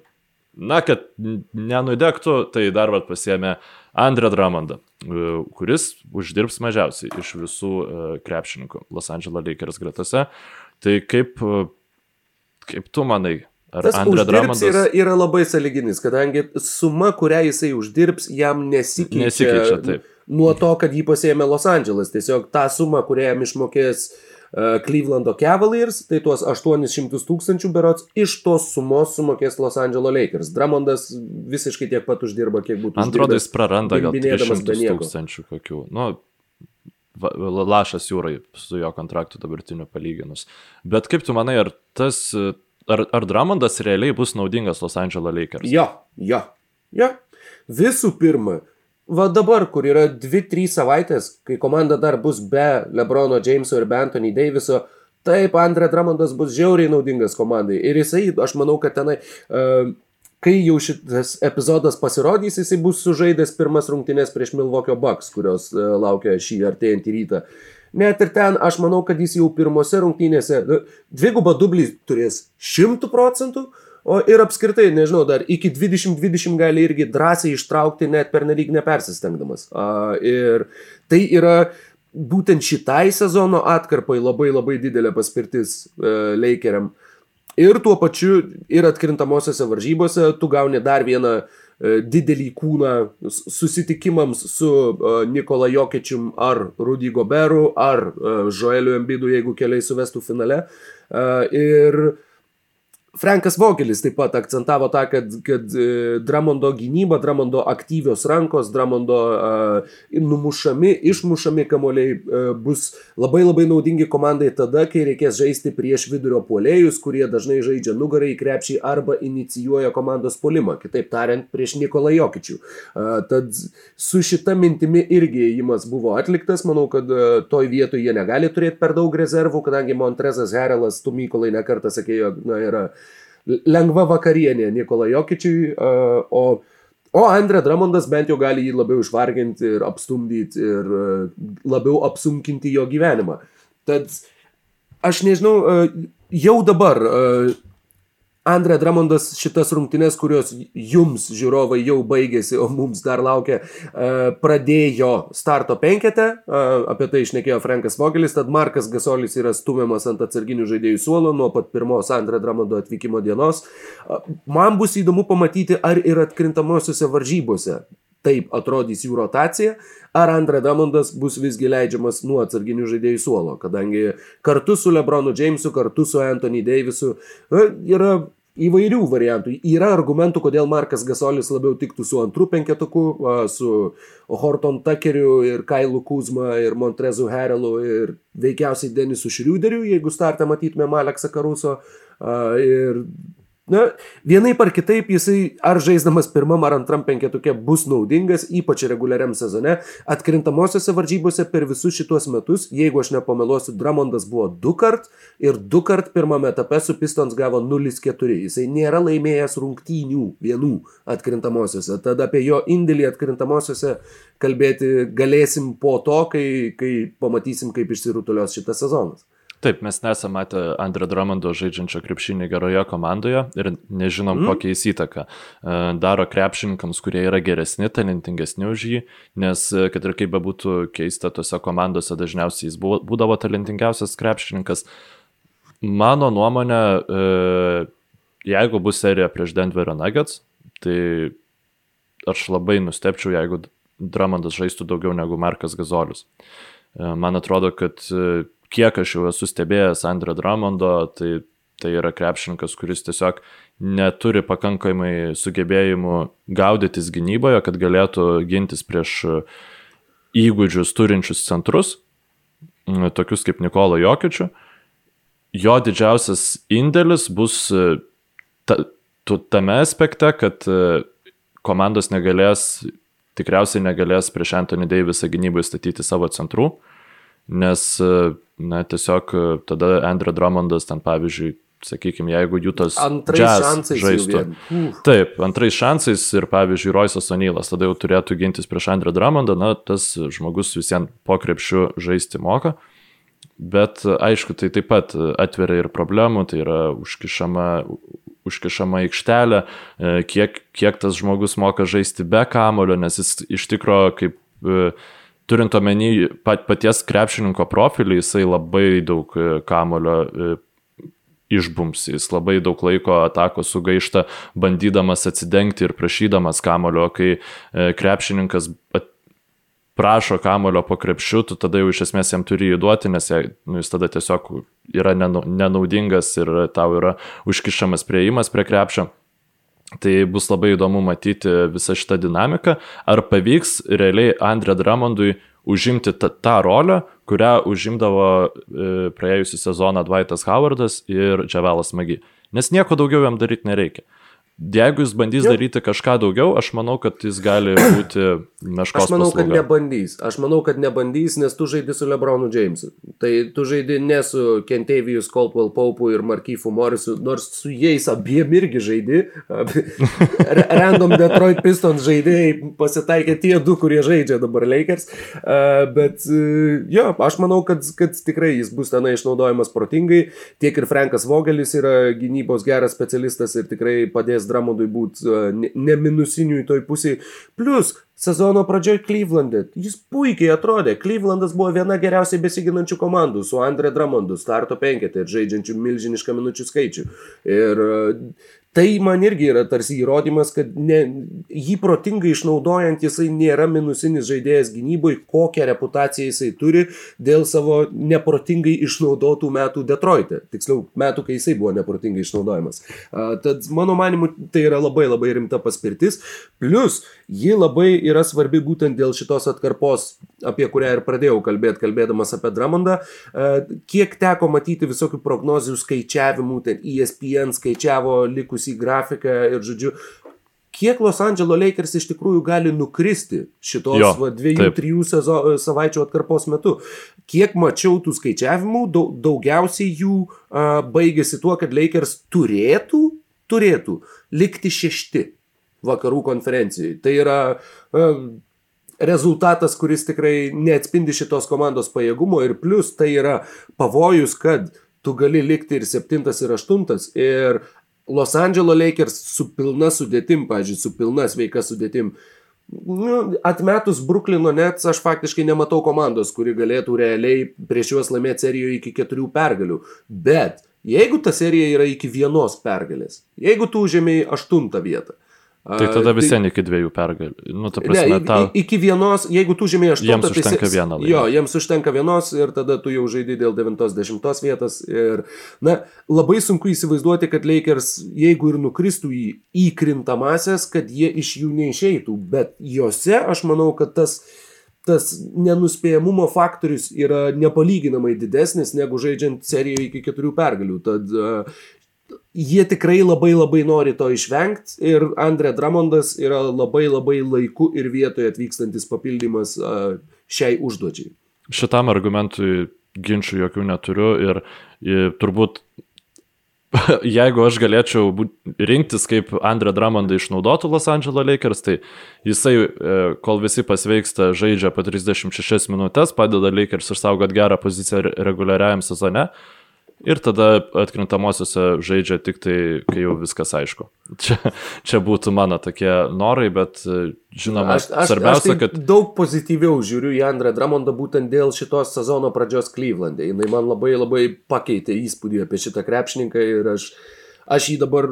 na, kad nenudegtų, tai dar vad pasiemė Andrė Dramondą. E, kuris uždirbs mažiausiai iš visų e, krepšininkų Los Angeles Lakers gretose. Tai kaip, e, kaip tu manai, Ar Tas Andrė Dramondas yra, yra labai saliginis, kadangi suma, kurią jisai uždirbs, jam nesikeičia, nesikeičia taip. nuo to, kad jį pasėmė Los Angeles. Tiesiog tą sumą, kurią jam išmokės uh, Clevelando Cavaliers, tai tuos 800 tūkstančių berots iš tos sumos sumokės Los Angeles Lakers. Dramondas visiškai tiek pat uždirba, kiek būtų. Man atrodo, jis praranda gal 300 tūkstančių kokių. Nu, lašas jūrai su jo kontraktu dabartiniu palyginus. Bet kaip tu manai, ar tas, ar, ar Dramondas realiai bus naudingas Los Angeles Lakers? Jo, jo, jo. Visų pirma, va dabar, kur yra 2-3 savaitės, kai komanda dar bus be Lebrono Jameso ir be Anthony Daviso, taip, Andre Dramondas bus žiauriai naudingas komandai. Ir jisai, aš manau, kad tenai, uh, kai jau šitas epizodas pasirodys, jisai bus sužaidęs pirmas rungtynės prieš Milvokio Bucks, kurios uh, laukia šį artėjantį rytą. Net ir ten aš manau, kad jis jau pirmose rungtynėse dvigubą dublį turės šimtų procentų, O ir apskritai, nežinau, dar iki 2020 gali irgi drąsiai ištraukti net per nereik nepersistengdamas. A, ir tai yra būtent šitai sezono atkarpai labai labai didelė paspirtis e, Lakeriam. Ir tuo pačiu ir atkrintamosiose varžybose tu gauni dar vieną e, didelį kūną susitikimams su e, Nikola Jokičium ar Rudy Goberu ar e, Joeliu Embidu, jeigu keliai suvestų finale. E, ir Frankas Vogelis taip pat akcentavo tą, kad, kad e, Dramondo gynyba, Dramondo aktyvios rankos, Dramondo uh, numušami, išmušami kamoliai uh, bus labai labai naudingi komandai tada, kai reikės žaisti prieš vidurio puolėjus, kurie dažnai žaidžia nugarai į krepšį arba inicijuoja komandos polimą, kitaip tariant, prieš Nikolą Jokičių. Uh, tad su šita mintimi irgi įimas buvo atliktas, manau, kad uh, toj vietoje jie negali turėti per daug rezervų, kadangi Montrezas Herelas, tu Mykolai nekartą sakėjo, na, yra lengva vakarienė Nikola Jokičiui, o, o Andre Dramondas bent jau gali jį labiau išvarginti ir apstumdyti ir labiau apsunkinti jo gyvenimą. Tad aš nežinau, jau dabar Andre Dramondas šitas rungtynes, kurios jums žiūrovai jau baigėsi, o mums dar laukia, e, pradėjo starto penketę, e, apie tai išnekėjo Frankas Vogelis, tad Markas Gasolis yra stumiamas ant atsarginių žaidėjų suolo nuo pat pirmos Andre Dramondo atvykimo dienos. E, man bus įdomu pamatyti, ar ir atkrintamosiose varžybose taip atrodys jų rotacija, ar Andre Damondas bus visgi leidžiamas nuo atsarginių žaidėjų suolo, kadangi kartu su Lebronu Jamesu, kartu su Anthony Davisu yra įvairių variantų. Yra argumentų, kodėl Markas Gasolis labiau tiktų su antru penketuku, su Horton Tuckeriu ir Kailu Kuzma ir Montrezu Herelu ir veikiausiai Denisu Šriuderiu, jeigu startą matytume Aleksą Karuso. Ir Na, vienaip ar kitaip jisai ar žaisdamas pirmam ar antram penketuke bus naudingas, ypač reguliariam sezone. Atkrintamosiose varžybose per visus šituos metus, jeigu aš nepameluosiu, Dramondas buvo du kart ir du kart pirmame etape su Pistons gavo 0-4. Jisai nėra laimėjęs rungtynių vienų atkrintamosiose. Tada apie jo indėlį atkrintamosiose kalbėti galėsim po to, kai, kai pamatysim, kaip išsirutulios šitas sezonas. Taip, mes nesame matę Andrė Dramondo žaidžiančio krepšinį geroje komandoje ir nežinom, mm. kokią jis įtaką e, daro krepšininkams, kurie yra geresni, talentingesni už jį, nes e, kad ir kaip bebūtų keista, tose komandose dažniausiai jis būdavo talentingiausias krepšininkas. Mano nuomonė, e, jeigu bus serija prieš Denverio Nuggets, tai aš labai nustepčiau, jeigu Dramondas žaistų daugiau negu Markas Gazolius. Man atrodo, kad kiek aš jau esu stebėjęs Andrė Dramondo, tai, tai yra krepšininkas, kuris tiesiog neturi pakankamai sugebėjimų gaudytis gynyboje, kad galėtų gintis prieš įgūdžius turinčius centrus, tokius kaip Nikolo Jokičių. Jo didžiausias indėlis bus ta, tame aspekte, kad komandos negalės, tikriausiai negalės prieš Anthony Davisą gynybai statyti savo centrų, nes na, tiesiog e, tada Andrew Drummondas ten, pavyzdžiui, sakykime, jeigu Jutas žaistų. Taip, antrais šansais ir, pavyzdžiui, Roisas Onylas tada jau turėtų gintis prieš Andrew Drummondą, na, tas žmogus visiems po krepšių žaisti moka. Bet aišku, tai taip pat atveria ir problemų, tai yra užkišama, užkišama aikštelė, e, kiek, kiek tas žmogus moka žaisti be kamulio, nes jis iš tikrųjų kaip e, turint omeny pat, paties krepšininko profilį, jisai labai daug e, kamulio e, išbums, jis labai daug laiko atako sugaišta, bandydamas atsidengti ir prašydamas kamulio, kai e, krepšininkas prašo kamulio po krepšiu, tu tada jau iš esmės jam turi įduoti, nes nu, jis tada tiesiog yra nenaudingas ir tau yra užkišamas prieimas prie krepšio. Tai bus labai įdomu matyti visą šitą dinamiką, ar pavyks realiai Andrė Dramondui užimti tą, tą rolę, kurią užimdavo e, praėjusią sezoną Dwightas Howardas ir Džavelas Magi. Nes nieko daugiau jam daryti nereikia. Jeigu jis bandys Jau. daryti kažką daugiau, aš manau, kad jis gali [clears throat] būti meškos. Aš manau, paslauga. kad nebandys. Aš manau, kad nebandys, nes tu žaidži su Lebronu Jamesu. Tai tu žaidži ne su Kentavijus Coldwell Paupu ir Markyfu Morrisu, nors su jais abiem irgi žaidži. [laughs] Random Detroit Pistons žaidėjai pasitaikė tie du, kurie žaidžia dabar Lakers. Bet jo, aš manau, kad, kad tikrai jis bus tenai išnaudojamas protingai. Tiek ir Frankas Vogelis yra gynybos geras specialistas ir tikrai padės Dramondui būti e, ne minusinių į toj pusėje. Plus, sezono pradžioje Cleveland'e. Jis puikiai atrodė. Cleveland'as buvo viena geriausiai besiginančių komandų su Andre Dramondu, starto penketė ir žaidžiančių milžinišką minučių skaičių. Ir e, Tai man irgi yra tarsi įrodymas, kad ne, jį protingai išnaudojant jisai nėra minusinis žaidėjas gynyboje, kokią reputaciją jisai turi dėl savo neprotingai išnaudotų metų Detroite. Tiksliau, metų, kai jisai buvo neprotingai išnaudojamas. Uh, tad mano manimu, tai yra labai labai rimta paspirtis. Plus, ji labai yra svarbi būtent dėl šitos atkarpos, apie kurią ir pradėjau kalbėti, kalbėdamas apie Dramondą. Uh, kiek teko matyti visokių prognozių skaičiavimų, ten ESPN skaičiavo likus į grafiką ir žodžiu, kiek Los Angeles Lakers iš tikrųjų gali nukristi šitos jo, va, dviejų, taip. trijų sezo, savaičių atkarpos metu. Kiek mačiau tų skaičiavimų, daug, daugiausiai jų a, baigėsi tuo, kad Lakers turėtų, turėtų likti šešti vakarų konferencijai. Tai yra a, rezultatas, kuris tikrai neatspindi šitos komandos pajėgumo ir plus tai yra pavojus, kad tu gali likti ir septintas, ir aštuntas. Ir Los Angeles Lakers su pilna sudėtim, pažiūrėjau, su pilna sveika sudėtim. Nu, atmetus Bruklino Nets, aš faktiškai nematau komandos, kuri galėtų realiai prieš juos laimėti serijoje iki keturių pergalių. Bet jeigu ta serija yra iki vienos pergalės, jeigu tu užėmėjai aštuntą vietą, Tai tada visiems iki dviejų pergalių. Nu, ta prasme, ne, ta... iki vienos, jeigu tu žemėjai aštuntą, jiems užtenka tai, vieną. Jo, jiems užtenka vienos ir tada tu jau žaidži dėl devintos, dešimtos vietos. Ir, na, labai sunku įsivaizduoti, kad Lakers, jeigu ir nukristų į įkrintamasias, kad jie iš jų neišeitų. Bet juose aš manau, kad tas tas nenuspėjamumo faktorius yra nepalyginamai didesnis negu žaidžiant serijoje iki keturių pergalių. Tad jie tikrai labai labai nori to išvengti ir Andrė Dramondas yra labai labai laiku ir vietoje atvykstantis papildymas šiai užduočiai. Šitam argumentui ginčių jokių neturiu ir, ir turbūt [laughs] jeigu aš galėčiau rinktis, kaip Andrė Dramondą išnaudotų Los Angeles Lakers, tai jisai, e, kol visi pasveiksta, žaidžia po 36 minutės, padeda Lakers išsaugoti gerą poziciją reguliariajam sezone. Ir tada atkrintamosiose žaidžia tik tai, kai jau viskas aišku. Čia, čia būtų mano tokie norai, bet žinoma, aš, aš, svarbiausia, aš tai kad... Daug pozityviau žiūriu į Andrę Dramondą būtent dėl šitos sezono pradžios Klyvlandė. Jis man labai labai pakeitė įspūdį apie šitą krepšininką ir aš, aš jį dabar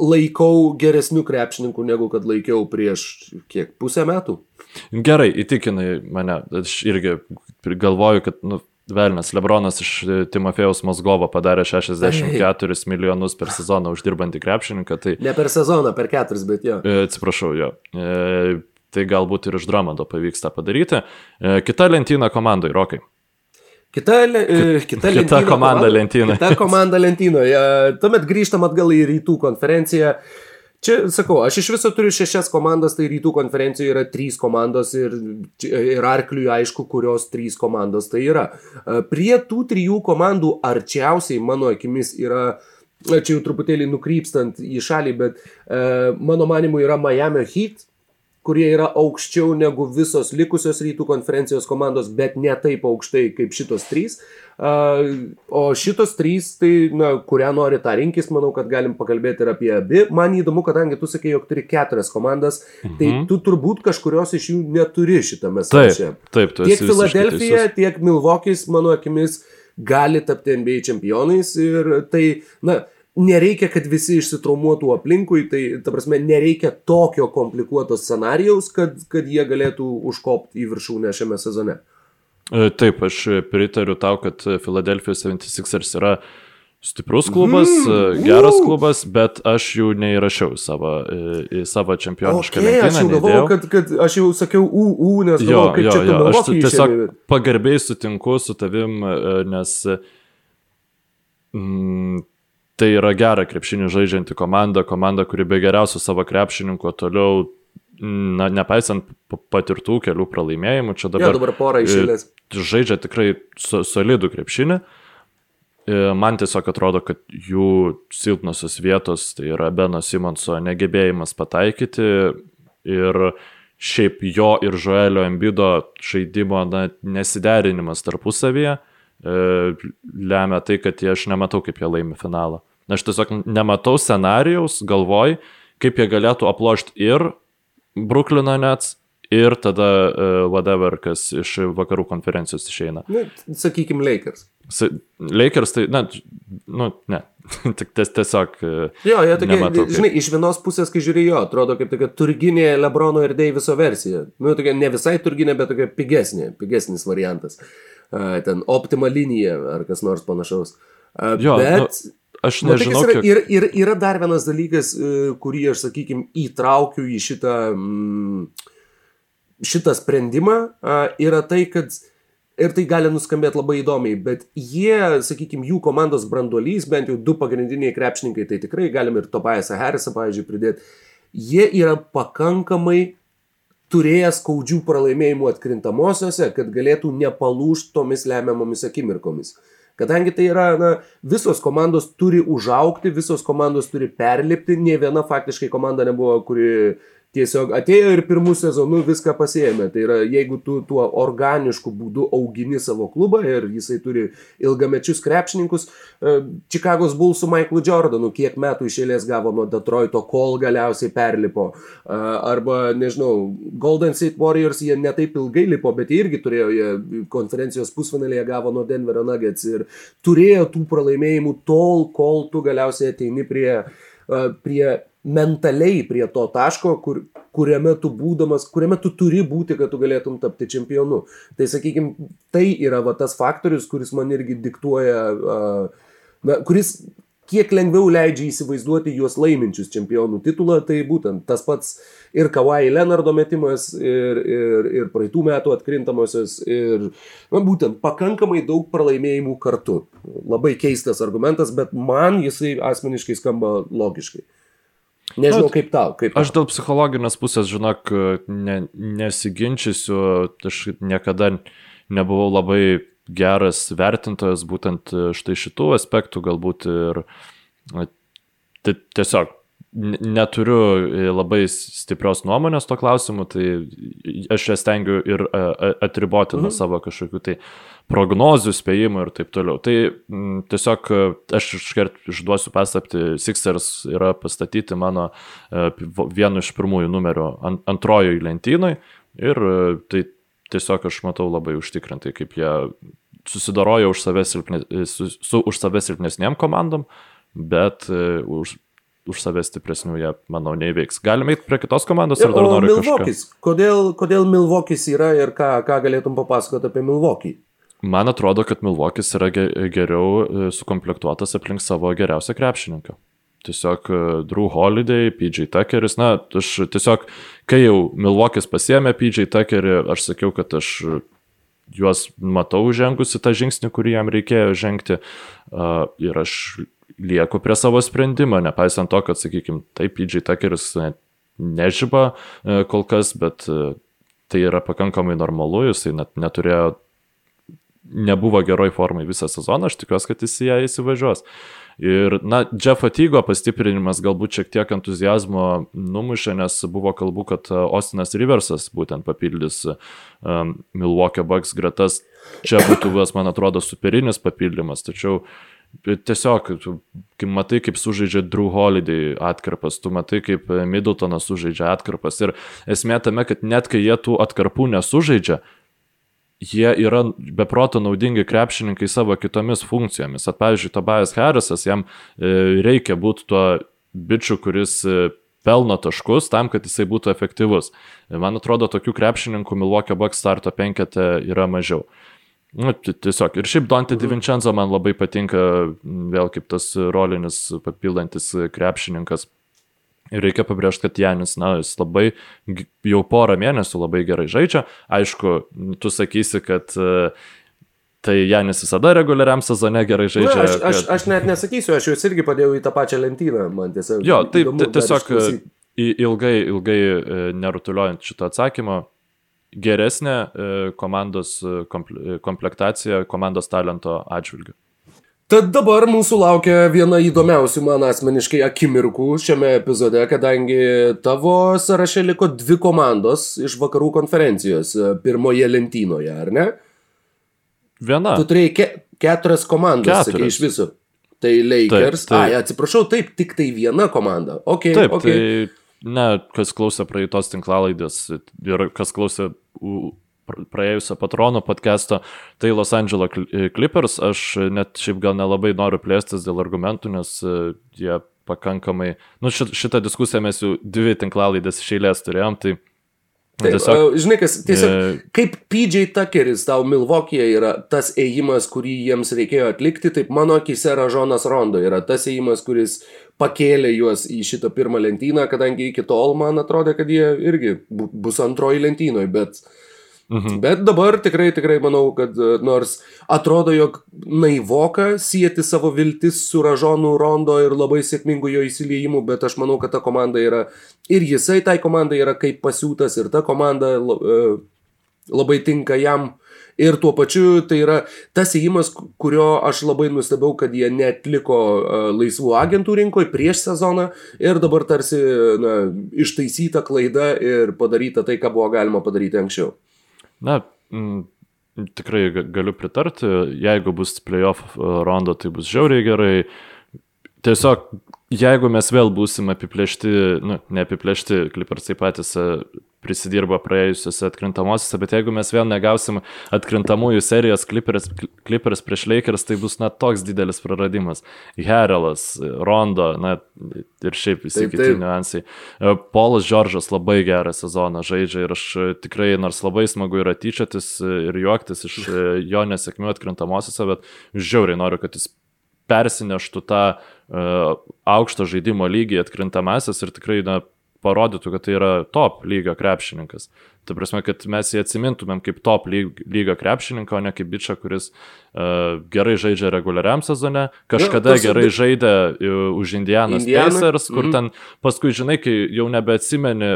laikau geresnių krepšininkų negu kad laikiau prieš kiek pusę metų. Gerai, įtikinai mane. Aš irgi galvoju, kad nu, Velnas, Lebronas iš Timofėjaus Mozgovo padarė 64 milijonus per sezoną uždirbantį krepšininką. Tai... Ne per sezoną, per keturis, bet jo. E, atsiprašau, jo. E, tai galbūt ir iš Dramando pavyks tą padaryti. E, kita lentyna komandai, Rokai. Kita, le, kita, kita lentyna, komanda lentynoje. Kita komanda lentynoje. Tuomet grįžtam atgal į rytų konferenciją. Čia, sakau, aš iš viso turiu šešias komandas, tai rytų konferencijoje yra trys komandos ir, ir arkliui aišku, kurios trys komandos tai yra. E, prie tų trijų komandų arčiausiai, mano akimis, yra, čia jau truputėlį nukrypstant į šalį, bet e, mano manimu yra Miami Heat, kurie yra aukščiau negu visos likusios rytų konferencijos komandos, bet ne taip aukštai kaip šitos trys. O šitos trys, tai, na, kurią nori tą rinkis, manau, kad galim pakalbėti ir apie abi. Man įdomu, kadangi tu sakai, jog turi keturias komandas, tai mhm. tai tu turbūt kažkurios iš jų neturi šitame sąraše. Taip, taip, tu tiek Filadelfija, tiek Milvokis, mano akimis, gali tapti NBA čempionais ir tai, na, nereikia, kad visi išsitraumuotų aplinkui, tai, ta prasme, nereikia tokio komplikuoto scenarijaus, kad, kad jie galėtų užkopti į viršūnę šiame sezone. E, taip, aš pritariu tau, kad Philadelphia 76ers yra stiprus klubas, mm, geras klubas, bet aš jų neįrašiau į savo, į savo čempionišką okay, lentyną. Aš jau galvojau, kad, kad aš jau sakiau UU, nes jo, galvojau, kad jo, čia jo, aš tiesiog pagarbiai sutinku su tavim, nes mm, tai yra gera krepšinį žaidžianti komanda, komanda, kuri be geriausių savo krepšininkų toliau, na, nepaisant patirtų kelių pralaimėjimų, čia dabar, ja, dabar porą išėlės. Žaidžia tikrai so, solidų krepšinį. Man tiesiog atrodo, kad jų silpnosios vietos, tai yra Beno Simonso negebėjimas pataikyti ir šiaip jo ir Joelio Embido žaidimo na, nesiderinimas tarpusavyje E, lemia tai, kad aš nematau, kaip jie laimi finalą. Aš tiesiog nematau scenarijaus, galvoj, kaip jie galėtų aplošti ir Brooklyno Nets, ir tada uh, whatever, kas iš vakarų konferencijos išeina. Na, sakykime, Lakers. Lakers tai, na, nu, ne, [laughs] tik ties, tiesiog. E, jo, jie tokie, nematau, žinai, kaip... iš vienos pusės, kai žiūrėjau, atrodo kaip tokia turginė Lebrono ir Deiviso versija. Nu, tokia ne visai turginė, bet tokia pigesnė, pigesnis variantas. Uh, ten optima linija ar kas nors panašaus. Jo, Bet... Nu... Aš nežinau. Nu, tai yra, kiek... ir, ir yra dar vienas dalykas, e, kurį aš, sakykime, įtraukiu į šitą, mm, šitą sprendimą, yra tai, kad ir tai gali nuskambėti labai įdomiai, bet jie, sakykime, jų komandos branduolys, bent jau du pagrindiniai krepšininkai, tai tikrai galim ir Tobiasą Harrisą, pavyzdžiui, pridėti, jie yra pakankamai turėjęs skaudžių pralaimėjimų atkrintamosiose, kad galėtų nepalūšti tomis lemiamomis akimirkomis. Kadangi tai yra, na, visos komandos turi užaukti, visos komandos turi perlipti, ne viena faktiškai komanda nebuvo, kuri tiesiog atėjo ir pirmų sezonų viską pasiėmė. Tai yra, jeigu tu tuo organišku būdu augini savo klubą ir jisai turi ilgamečius krepšininkus, Čikagos e, Bulls su Michaelu Jordanu kiek metų išėlės gavo nuo Detroito, kol galiausiai perlipo. E, arba, nežinau, Golden State Warriors jie netaip ilgai lipo, bet jie irgi turėjo, jie konferencijos pusfinalėje gavo nuo Denverio Nuggets ir turėjo tų pralaimėjimų tol, kol tu galiausiai ateini prie, e, prie mentaliai prie to taško, kur, kuriame tu būdamas, kuriame tu turi būti, kad tu galėtum tapti čempionu. Tai sakykime, tai yra va, tas faktorius, kuris man irgi diktuoja, na, kuris kiek lengviau leidžia įsivaizduoti juos laiminčius čempionų titulą, tai būtent tas pats ir Kawhi Leonardo metimas, ir, ir, ir praeitų metų atkrintamosios, ir na, būtent pakankamai daug pralaimėjimų kartu. Labai keistas argumentas, bet man jisai asmeniškai skamba logiškai. Nežinau, kaip tau. Kaip tau. Aš dėl psichologinės pusės, žinok, ne, nesiginčysiu, aš niekada nebuvau labai geras vertintojas būtent štai šitų aspektų, galbūt ir tiesiog neturiu labai stiprios nuomonės to klausimu, tai aš ją stengiu ir atriboti nuo mhm. savo kažkokių tai prognozių, spėjimų ir taip toliau. Tai m, tiesiog aš iškart išduosiu paslapti, Sixers yra pastatyti mano e, vienu iš pirmųjų numerių ant, antrojoje lentynoje ir e, tai tiesiog aš matau labai užtikrintai, kaip jie susidaroja už save silpne, su, su už save silpnesniem komandom, bet už už save stipresnių jie, manau, neįveiks. Galime eiti prie kitos komandos ir dar noriu Milvokis. Kažką. Kodėl, kodėl Milvokis yra ir ką, ką galėtum papasakoti apie Milvokį? Man atrodo, kad Milvokis yra geriau e, sukomplektuotas aplink savo geriausią krepšininką. Tiesiog e, Drew Holiday, PJ Tuckeris, na, aš tiesiog, kai jau Milvokis pasiemė PJ Tuckerį, aš sakiau, kad aš juos matau žengusi tą žingsnį, kurį jam reikėjo žengti. Ir aš lieku prie savo sprendimo, nepaisant to, kad, sakykime, taip, PJ Tuckeris nežyba e, kol kas, bet tai yra pakankamai normalu, jisai net neturėjo, nebuvo geroj formai visą sezoną, aš tikiuosi, kad jis į ją įsivažiuos. Ir, na, Jeffo Tygo pastiprinimas galbūt šiek tiek entuzijazmo numušė, nes buvo kalbų, kad Ostinas Riversas būtent papildys um, Milwaukee Bucks gretas. Čia būtų, man atrodo, superinis papildymas, tačiau uh, Tiesiog, kai matai, kaip sužaidžia Drew Holiday atkarpas, tu matai, kaip Middletonas sužaidžia atkarpas. Ir esmė tame, kad net kai jie tų atkarpų nesužaidžia, jie yra beproto naudingi krepšininkai savo kitomis funkcijomis. At, pavyzdžiui, Tobias Harrisas, jam e, reikia būti tuo bičiu, kuris e, pelno taškus tam, kad jisai būtų efektyvus. Man atrodo, tokių krepšininkų Milwaukee Bucks starto penkete yra mažiau. Nu, tiesiog. Ir šiaip Dante mhm. Divincenzo man labai patinka, vėl kaip tas rolinis papildantis krepšininkas. Ir reikia pabrėžti, kad Janis, na, jis labai jau porą mėnesių labai gerai žaidžia. Aišku, tu sakysi, kad uh, tai Janis visada reguliariam sezone gerai žaidžia. Na, aš, aš, aš net nesakysiu, aš juos irgi padėjau į tą pačią lentyną, man tiesiog. Jo, taip, tiesiog ilgai, ilgai e, nerutuliuojant šito atsakymo, geresnė e, komandos e, e, komplektacija komandos talento atžvilgiu. Tad dabar mūsų laukia viena įdomiausių man asmeniškai akimirkų šiame epizode, kadangi tavo sąraše liko dvi komandos iš vakarų konferencijos pirmoje lentynoje, ar ne? Viena. Tu turėjai ke keturias komandas, sakai, iš viso. Tai Lakers. Taip, taip. Ai, atsiprašau, taip, tik tai viena komanda. Okay, taip, okay. tai ne, kas klausė praeitos tinklalaidės ir kas klausė praėjusio patrono podcast'o, tai Los Angeles Clippers, aš net šiaip gal nelabai noriu plėstis dėl argumentų, nes e, jie pakankamai, nu šitą diskusiją mes jau dvi tinklalaidės išėlės turėjom, tai Taip, tiesiog, žinai, kas, tiesiog, e... kaip PJ Tuckeris tau Milvokėje yra tas ėjimas, kurį jiems reikėjo atlikti, taip mano akise Ražonas Rondo yra tas ėjimas, kuris pakėlė juos į šitą pirmą lentyną, kadangi iki tol man atrodė, kad jie irgi bus antroji lentynoje, bet uh, Mhm. Bet dabar tikrai, tikrai manau, kad e, nors atrodo, jog naivoka sieti savo viltis su Ražonu Rondo ir labai sėkmingu jo įsiliejimu, bet aš manau, kad ta komanda yra ir jisai tai komandai yra kaip pasiūtas ir ta komanda e, labai tinka jam Ir tuo pačiu tai yra tas įėjimas, kurio aš labai nustebau, kad jie netliko uh, laisvų agentų rinkoje prieš sezoną ir dabar tarsi na, ištaisyta klaida ir padaryta tai, ką buvo galima padaryti anksčiau. Na, m, tikrai galiu pritarti, jeigu bus playoff e, rondo, tai bus žiauriai gerai. Tiesiog jeigu mes vėl būsim apiplėšti, nu, neapiplėšti, kliparsai patys e, prisidirba praėjusiuose atkrintamosiuose, bet jeigu mes vėl negausim atkrintamųjų serijos Clippers, Clippers prieš Lakers, tai bus na toks didelis praradimas. Herelas, Rondo, na ir šiaip visi taip, kiti taip. niuansai. E, Polas Džordžas labai gerą sezoną žaidžia ir aš tikrai, nors labai smagu yra tyčiotis ir juoktis iš jo nesėkmių atkrintamosiuose, bet žiauriai noriu, kad jis persineštų tą uh, aukštą žaidimo lygį atkrintamasis ir tikrai na, parodytų, kad tai yra top lygio krepšininkas. Tai prasme, kad mes jį atsimintumėm kaip top lygio krepšininką, o ne kaip bičią, kuris uh, gerai žaidžia reguliariam sezone, kažkada jo, gerai žaidė uh, už Indianas Indiana. Pacers, kur mm -hmm. ten paskui, žinai, kai jau nebeatsimeni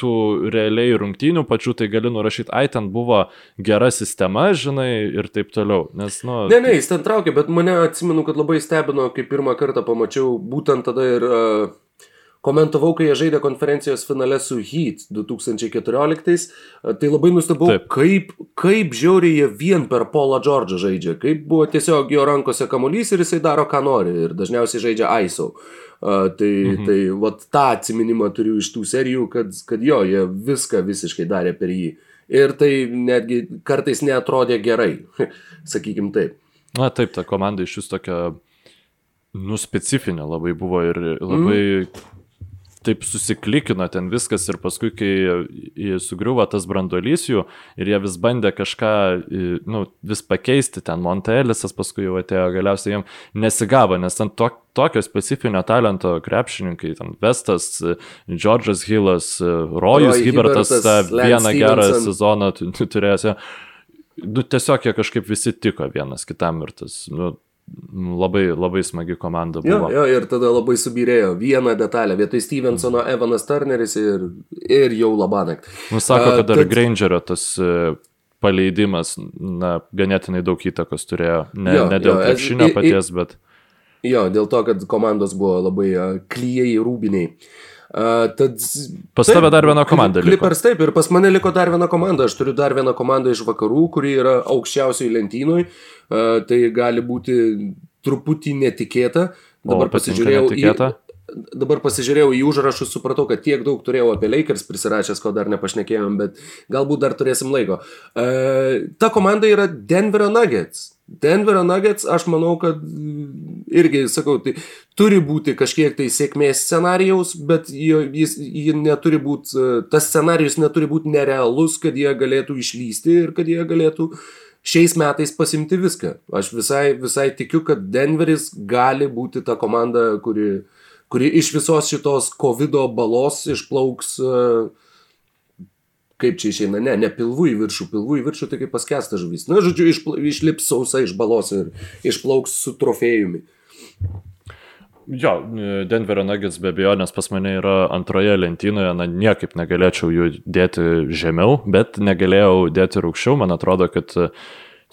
tų realiai rungtynių pačių, tai gali nurašyti, ai, ten buvo gera sistema, žinai, ir taip toliau. Nes, nu... Ne, ne, jis ten traukė, bet mane atsimenu, kad labai stebino, kai pirmą kartą pamačiau būtent tada ir uh, komentavau, kai jie žaidė konferencijos finale su Heat 2014, tai labai nustebau, Taip. kaip, kaip žiauriai jie vien per Paulą Džordžą žaidžia, kaip buvo tiesiog jo rankose kamuolys ir jisai daro, ką nori ir dažniausiai žaidžia ISO. Uh, tai, mhm. tai vat tą atsiminimą turiu iš tų serijų, kad, kad jo, jie viską visiškai darė per jį. Ir tai netgi kartais netrodė gerai, [laughs] sakykim taip. Na taip, ta komanda iš vis tokia, nu, specifinė labai buvo ir labai mm taip susiklikino ten viskas ir paskui, kai sugriuvo tas brandolys jų ir jie vis bandė kažką, nu, vis pakeisti, ten Montelisas paskui jau atėjo, galiausiai jiems nesigavo, nes ten to, tokio specifinio talento krepšininkai, ten Vestas, Džordžas Hillas, Rojus Roy Hibertas, tą vieną gerą sezoną turėjęs. Nu, tiesiog jie kažkaip visi tiko vienas kitam ir tas, nu, Labai, labai smagi komanda buvo. Jo, jo, ir tada labai subirėjo vieną detalę. Vietoj Stevensono Evanas Turneris ir, ir jau Labanak. Nusako, sako, kad dar tad... Grangerio tas e, paleidimas, na, ganėtinai daug įtakos turėjo. Ne, jo, ne dėl krepšinio paties, bet... Jo, dėl to, kad komandos buvo labai klyjei rūbiniai. Uh, tad, pas tave dar viena komanda. Clippers taip, ir pas mane liko dar viena komanda. Aš turiu dar vieną komandą iš vakarų, kuri yra aukščiausiai lentynoj. Uh, tai gali būti truputį netikėta. Dabar o, pasižiūrėjau netikėta? į... Dabar pasižiūrėjau į užrašus, supratau, kad tiek daug turėjau apie Lakers prisirašęs, ko dar nepašnekėjom, bet galbūt dar turėsim laiko. Uh, ta komanda yra Denverio Nuggets. Denverio Nuggets, aš manau, kad irgi, sakau, tai turi būti kažkiek tai sėkmės scenarijaus, bet jis, jis neturi būti, tas scenarijus neturi būti nerealus, kad jie galėtų išlysti ir kad jie galėtų uh, šiais metais pasimti viską. Aš visai, visai tikiu, kad Denveris gali būti ta komanda, kuri, kuri iš visos šitos COVID balos išplauks, e, kaip čia išeina, ne, ne pilvų į viršų, pilvų į viršų tai kaip paskesta žuvis. Na, žodžiu, išpla, išlips sausai iš balos ir išplauks su trofėjumi. Jo, Denverio Nuggets be abejo, nes pas mane yra antroje lentynoje, na niekaip negalėčiau jų dėti žemiau, bet negalėjau dėti ir aukščiau, man atrodo, kad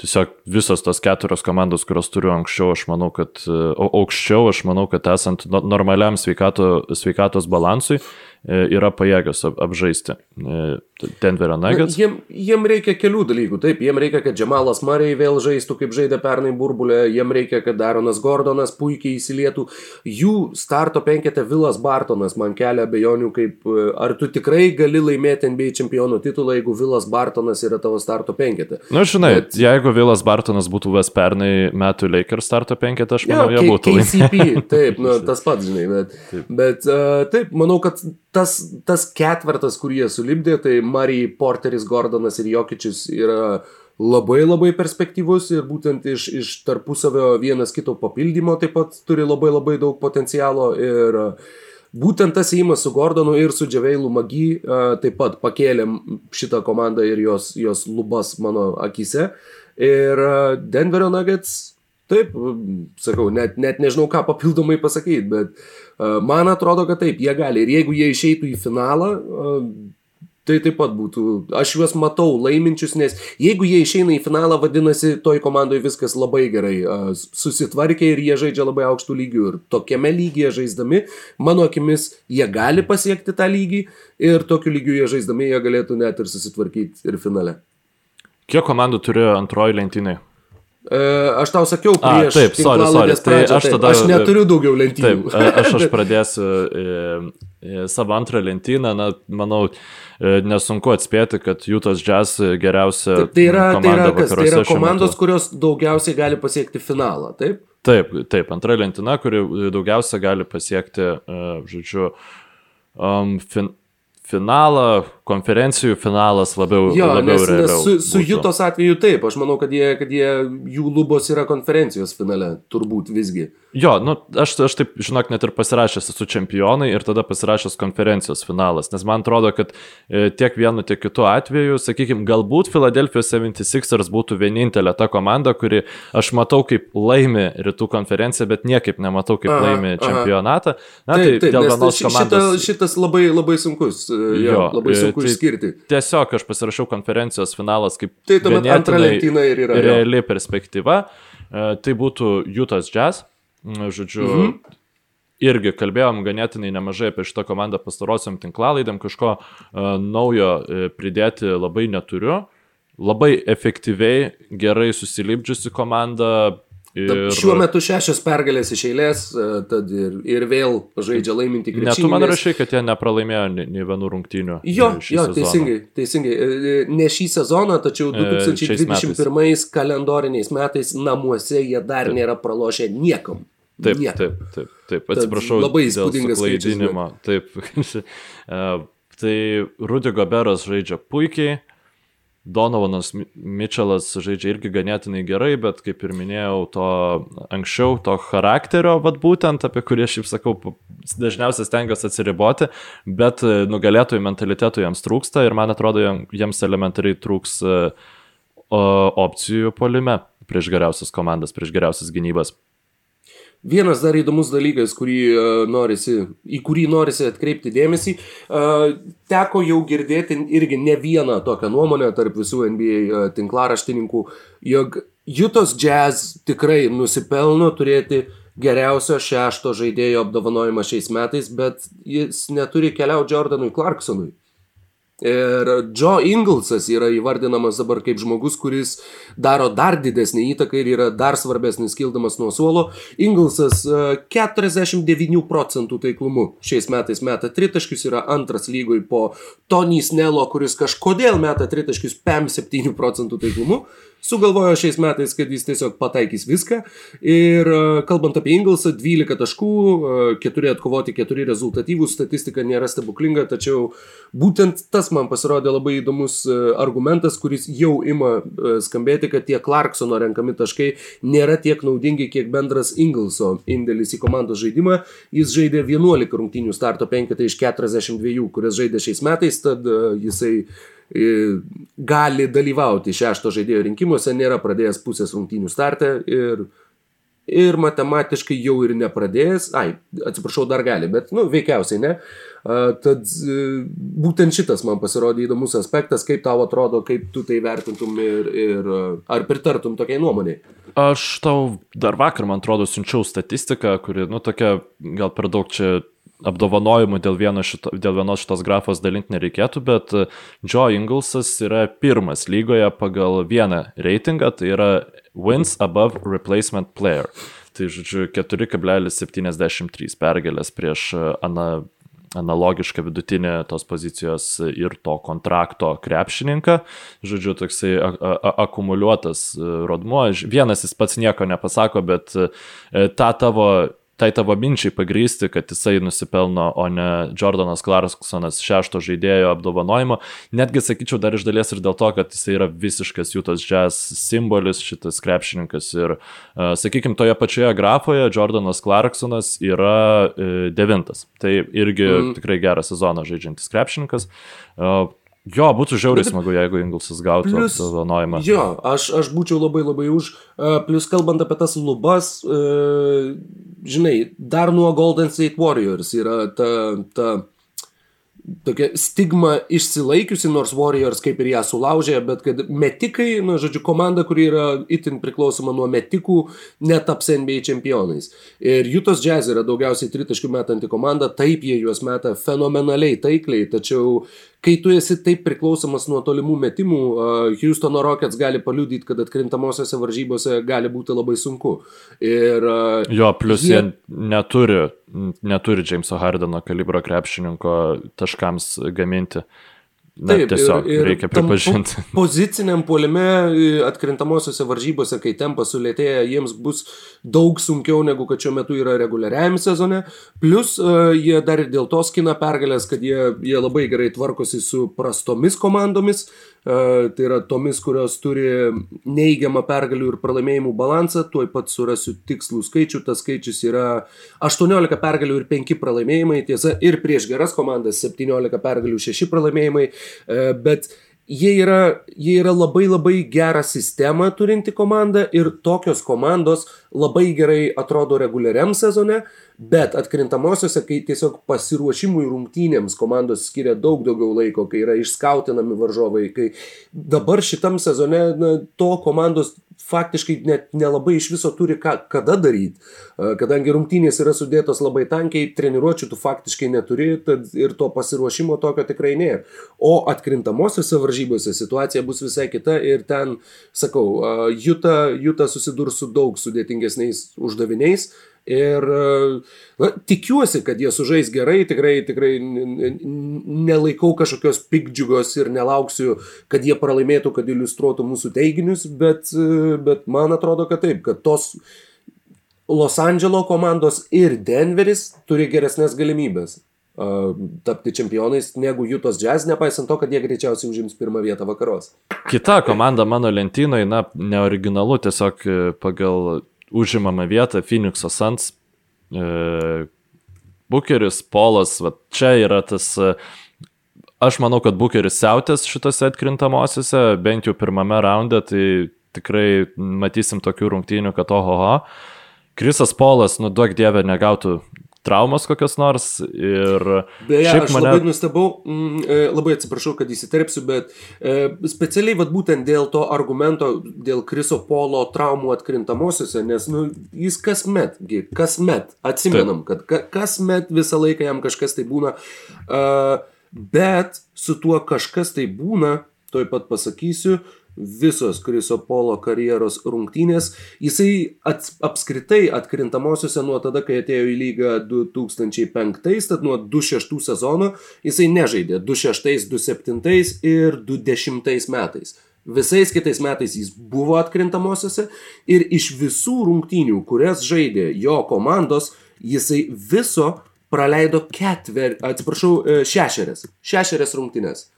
tiesiog visos tos keturios komandos, kurios turiu anksčiau, aš manau, kad aukščiau, aš manau, kad esant normaliam sveikato, sveikatos balansui, E, yra pajėgios apžaisti e, Denverio Nuggets. Jiem, jiem reikia kelių dalykų. Taip, jiem reikia, kad Džemalas Mariai vėl žaistų, kaip žaidė pernai burbulė, jiem reikia, kad Daronas Gordonas puikiai įsilietų. Jų starto penkete Vilas Bartonas man kelia abejonių, kaip e, ar tu tikrai gali laimėti NBA čempionų titulą, jeigu Vilas Bartonas yra tavo starto penkete. Na, nu, žinai, Bet... jeigu Vilas Bartonas būtų ves pernai metų Lakers starto penkete, aš manau, ja, jie būtų. KCP, taip, nu, [laughs] tas pats, žinai, bet, taip. bet uh, taip, manau, kad tas, tas ketvertas, kurį jie sulibdė, tai Murray, Porteris, Gordonas ir Jokičius yra labai labai perspektyvus ir būtent iš, iš tarpusavio vienas kito papildymo taip pat turi labai labai daug potencialo ir būtent tas įimas su Gordonu ir su Džiaveilu Magi taip pat pakėlė šitą komandą ir jos, jos lubas mano akise. Ir Denverio Nuggets Taip, sakau, net, net nežinau, ką papildomai pasakyti, bet uh, man atrodo, kad taip, jie gali. Ir jeigu jie išeitų į finalą, uh, Tai taip pat būtų, aš juos matau laiminčius, nes jeigu jie išeina į finalą, vadinasi, toj komandoje viskas labai gerai uh, susitvarkė ir jie žaidžia labai aukštų lygių. Ir tokiame lygyje žaisdami, mano akimis, jie gali pasiekti tą lygį ir tokiu lygiu jie žaisdami, jie galėtų net ir susitvarkyti ir finale. Kiek komandų turėjo antroji lentynai? E, aš tau sakiau prieš. A, taip, sorry, sorry. Tai aš tada- Aš neturiu daugiau lentynų. Taip, aš, aš [laughs] pradėsiu e, e, savo antrą lentyną, na, manau, e, nesunku atspėti, kad Jūtos Jazz geriausia. Taip, tai yra, tai yra, kas, tai yra komandos, kurios daugiausiai gali pasiekti finalą, taip? Taip, taip, antra lentyna, kuri daugiausia gali pasiekti, e, žodžiu, um, fin, finalą, konferencijų finalas labiau. Jo, labiau nes, nes su, su būtų. Jutos atveju taip, aš manau, kad, jie, kad jie, jų lubos yra konferencijos finale, turbūt visgi. Jo, nu, aš, aš taip, žinok, net ir pasirašęs esu čempionai ir tada pasirašęs konferencijos finalas, nes man atrodo, kad e, tiek vienu, tiek kitu atveju, sakykime, galbūt Philadelphia 76ers būtų vienintelė ta komanda, kuri aš matau kaip laimi rytų konferenciją, bet niekaip nematau kaip Aha, laimi aha. čempionatą. Na, taip, tai taip, dėl nes vienos komandos. šita, šitas labai, labai sunkus, e, jo, Jo, labai e, sunku tai- išskirti. Tiesiog aš pasirašiau konferencijos finalas kaip Tai antra lentyna ir yra. jo. reali perspektyva. E, Tai būtų Jutas Jazz. Žodžiu, mhm. irgi kalbėjom ganėtinai nemažai apie šitą komandą pastarosiam tinklalaidėm, kažko uh, naujo uh, pridėti labai neturiu. Labai efektyviai, gerai susilipdžiusi komanda. Ir... Šiuo metu šešios pergalės iš eilės, e, tad ir, ir vėl žaidžia laiminti Net krepšinį. tu man rašai, kad jie nepralaimėjo nei vienų rungtynių. Jo, e, šį jo, sezoną. teisingai, teisingai. E, Ne šį sezoną, tačiau E, šiais 2021 kalendoriniais metais namuose jie dar nėra pralošę niekam. Taip, Niekam. taip, taip, taip, atsiprašau. labai dėl įspūdingas suklaidinimo. Taip. [laughs] Tai Rudy Goberas žaidžia puikiai, Donovanas Mi- Mitčelas žaidžia irgi ganėtinai gerai, bet kaip ir minėjau, to anksčiau, to charakterio, vad būtent, apie kurį aš jau sakau, dažniausiai stengiuosi atsiriboti, bet nugalėtojų mentalitetų jiems trūksta ir man atrodo, jiem- jiems elementariai trūks e, opcijų polime prieš geriausias komandas, prieš geriausias gynybas. Vienas dar įdomus dalykas, kurį, e, norisi, į kurį norisi atkreipti dėmesį, e, teko jau girdėti irgi ne vieną tokią nuomonę tarp visų NBA e, tinklaraštininkų, jog Jutos Jazz tikrai nusipelno turėti geriausio šešto žaidėjo apdovanojimą šiais metais, bet jis neturi keliauti Jordanui Clarksonui. Ir Joe Inglesas yra įvardinamas dabar kaip žmogus, kuris daro dar didesnį įtaką ir yra dar svarbesnis kildamas nuo suolo. Inglesas e, 49 procentų taiklumu šiais metais meta tritaškius, yra antras lygoj po Tony Snello, kuris kažkodėl meta tritaškius 57 procentų taiklumu. Sugalvojo šiais metais, kad jis tiesiog pataikys viską. Ir e, kalbant apie Inglesą, 12 taškų, 4 atkovoti, 4 rezultatyvų, statistika nėra stebuklinga, tačiau būtent tas man pasirodė labai įdomus e, argumentas, kuris jau ima e, skambėti, kad tie Clarksono renkami taškai nėra tiek naudingi, kiek bendras Ingleso indėlis į komandos žaidimą. Jis žaidė 11 rungtynių starto penketą iš 42, kurias žaidė šiais metais, tad e, jisai e, gali dalyvauti šešto žaidėjo rinkimuose, nėra pradėjęs pusės rungtynių startę ir, ir matematiškai jau ir nepradėjęs, ai, atsiprašau, dar gali, bet, nu, veikiausiai ne. Tad e, būtent šitas man pasirodė įdomus aspektas, kaip tau atrodo, kaip tu tai vertintum ir, ir e, ar pritartum tokiai nuomonė. Aš tau dar vakar, man atrodo, siunčiau statistiką, kuri, nu, tokia gal per daug čia apdovanojimų dėl, šito, dėl vienos šitos grafos dalinti nereikėtų, bet e, Joe Inglesas yra pirmas lygoje pagal vieną reitingą, tai yra wins above replacement player. Tai žodžiu 4,73 pergalės prieš e, ana, analogišką vidutinę tos pozicijos ir to kontrakto krepšininką. Žodžiu, toksai akumuliuotas e, rodmuo. Vienas jis pats nieko nepasako, bet tą tavo tai tavo minčiai pagrysti, kad jisai nusipelno, o ne Jordanas Clarksonas šešto žaidėjo apdovanojimo. Netgi sakyčiau dar iš dalies ir dėl to, kad jisai yra visiškas Jutas Jazz simbolis, šitas krepšininkas. Ir, uh, sakykime, toje pačioje grafoje Jordanas Clarksonas yra uh, devintas. Tai irgi mm. tikrai gerą sezoną žaidžiantis krepšininkas. Jo, būtų žiauriai smagu, jeigu Inglesas gautų Plius- apdovanojimą. Jo, aš, aš būčiau labai labai už. Uh, plus kalbant apie tas lubas, uh, žinai, dar nuo Golden State Warriors yra ta, ta tokia stigma išsilaikiusi, nors Warriors kaip ir ją sulaužė, bet kad metikai, na, žodžiu, komanda, kuri yra itin priklausoma nuo metikų, netaps NBA čempionais. Ir Jutos Jazz yra daugiausiai tritaškių metanti komanda, taip jie juos meta fenomenaliai taikliai, tačiau kai tu esi taip priklausomas nuo tolimų metimų, Houstono Rockets gali paliudyti, kad atkrintamosiose varžybose gali būti labai sunku. Ir, jo, plus jie, jie neturi, neturi Jameso Hardeno kalibro krepšininko taškams gaminti. Na, Taip, tiesiog ir, ir reikia pripažinti. Po, poziciniam puolime atkrintamosiose varžybose, kai tempas sulėtėja, jiems bus daug sunkiau negu kad šiuo metu yra reguliariajame sezone. Plus uh, jie dar ir dėl to skina pergalės, kad jie, jie labai gerai tvarkosi su prastomis komandomis. Uh, tai yra tomis, kurios turi neįgiamą pergalių ir pralaimėjimų balansą, tuoj pat surasiu tikslų skaičių, tas skaičius yra 18 pergalių ir 5 pralaimėjimai, tiesa, ir prieš geras komandas 17 pergalių, 6 pralaimėjimai, bet jie yra, jie yra labai labai gerą sistemą turinti komanda ir tokios komandos labai gerai atrodo reguliariam sezone, Bet atkrintamosiose, kai tiesiog pasiruošimui rungtynėms komandos skiria daug daugiau laiko, kai yra išskautinami varžovai, kai dabar šitam sezone na, to komandos faktiškai net nelabai iš viso turi ką, kada daryti, kadangi rungtynės yra sudėtos labai tankiai, treniruočių tu faktiškai neturi ir to pasiruošimo tokio tikrai nėra. O atkrintamosiose varžybose situacija bus visai kita ir ten, sakau, Juta, Juta susidurs su daug sudėtingesniais uždaviniais Ir na, tikiuosi, kad jie sužais gerai, tikrai, tikrai nelaikau kažkokios pikdžiugos ir nelauksiu, kad jie pralaimėtų, kad iliustruotų mūsų teiginius, bet, bet man atrodo, kad taip, kad tos Los Andželo komandos ir Denveris turi geresnės galimybės uh, tapti čempionais negu Jutos Jazz, nepaisant to, kad jie greičiausiai užims pirmą vietą vakaros. Kita komanda mano lentynoje, na, neoriginalu, tiesiog e, pagal užimamą vietą Phoenix'o Suns. E, Bukeris, Polas, va, čia yra tas, e, aš manau, kad Bukeris siautės šitose atkrintamosiose, bent jau pirmame raunde, tai tikrai matysim tokių rungtynių, kad ohoho. Krisas Polas, nu duok dievę, negautų traumas kokios nors. Ir Beje, aš mane... labai nustebau, mm, e, labai atsiprašau, kad įsiterpsiu, bet e, specialiai vat, būtent dėl to argumento, dėl Kriso Polo traumų atkrintamosiose, nes nu, jis kasmet, kasmet, atsimenam, Taip. kad kasmet visą laiką jam kažkas tai būna, uh, bet su tuo kažkas tai būna, toj pat pasakysiu, uh, visos Kriso Polo karjeros rungtynės. Jisai ats, apskritai atkrintamosiose nuo tada, kai atėjo į lygą 2005, tad nuo 2006 sezono jisai nežaidė 2006, 2007 ir 2010 metais. Visais kitais metais jis buvo atkrintamosiose ir iš visų rungtynių, kurias žaidė jo komandos, jisai viso praleido ketver, atsiprašau, e, šešerias. Šešerias rungtynės.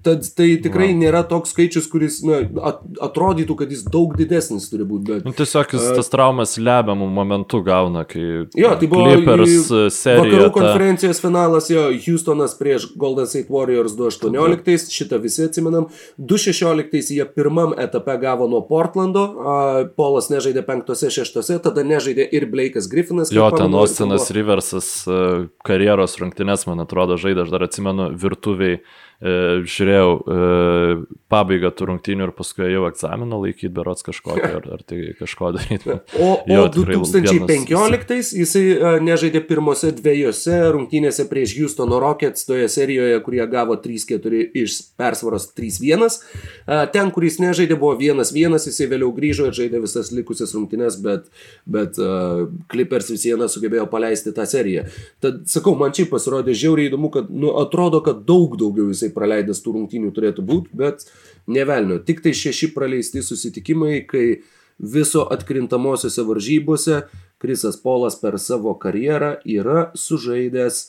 Tad tai tikrai wow. nėra toks skaičius, kuris na, at, atrodytų, kad jis daug didesnis turi būti. Bet, nu, tiesiog jis uh, tas traumas lemiamų momentų gauna, kai... Jo, tai buvo Clippers serija. Vakarų ta... konferencijos finalas, jo, Houstonas prieš Golden State Warriors 2018, šitą visi atsimenam. 2016 jie pirmam etape gavo nuo Portlando, uh, Polas nežaidė penktose, šeštose, tada nežaidė ir Blake'as Griffinas. Jo, ten Austinas. Riversas uh, karjeros rungtynės, man atrodo, žaidė, aš dar atsimenu, virtuviai žiūrėjau e, pabaigą tų rungtynių ir paskui jau egzaminą laikyti, berots kažkokį, ar, ar tai kažko daryti. O, jo, o 2015 vienas... jisai e, nežaidė pirmose dviejose rungtynėse prieš Houstono Rockets, toje serijoje, kurie gavo 3-4 iš persvaros 3-1. Ten, kur jis nežaidė, buvo 1-1, jisai vėliau grįžo ir žaidė visas likusias rungtynės, bet, bet uh, Clippers vis viena sugebėjo paleisti tą seriją. Tad sakau, man čia pasirodė žiauriai įdomu, kad nu, atrodo, kad daug daugiau jisai praleidęs tų rungtynių turėtų būti, bet nevelnio. Tik tai šeši praleisti susitikimai, kai viso atkrintamosiose varžybose Krisas Polas per savo karjerą yra sužaidęs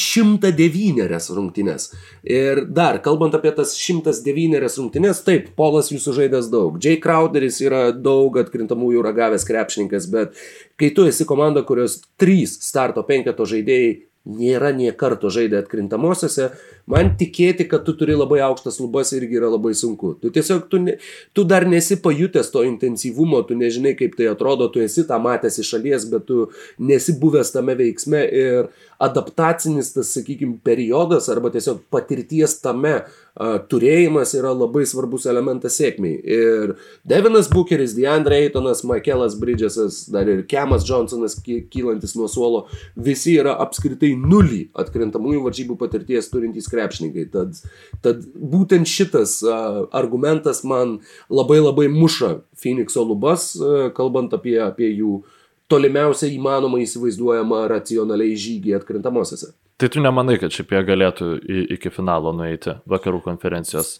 109 rungtynės. Ir dar, kalbant apie tas 109 rungtynės, taip, Polas jūsų žaidęs daug. Jay Crowderis yra daug atkrintamųjų ragavęs krepšininkas, bet kai tu esi komanda, kurios trys starto penketo žaidėjai nėra nie karto žaidę atkrintamosiose, man tikėti, kad tu turi labai aukštas lubas irgi yra labai sunku. Tu tiesiog, tu, ne, tu dar nesi pajutęs to intensyvumo, tu nežinai, kaip tai atrodo, tu esi tą matęs iš šalies, bet tu nesi buvęs tame veiksme ir adaptacinis tas, sakykime, periodas arba tiesiog patirties tame uh, turėjimas yra labai svarbus elementas sėkmiai. Ir Devinas Bucheris, Deandre Eitonas, Michaelas Bridgesas, dar ir Kemas Johnsonas kylantis nuo suolo, visi yra apskritai nulį atkrintamųjų varžybų patirties turintys krepšininkai. Tad, tad būtent šitas uh, argumentas man labai labai muša Phoenixo lubas, uh, kalbant apie, apie jų tolimiausią įmanomą įsivaizduojamą racionaliai žygį atkrintamosiose. Tai tu nemanai, kad šiaip jie galėtų iki finalo nueiti vakarų konferencijos?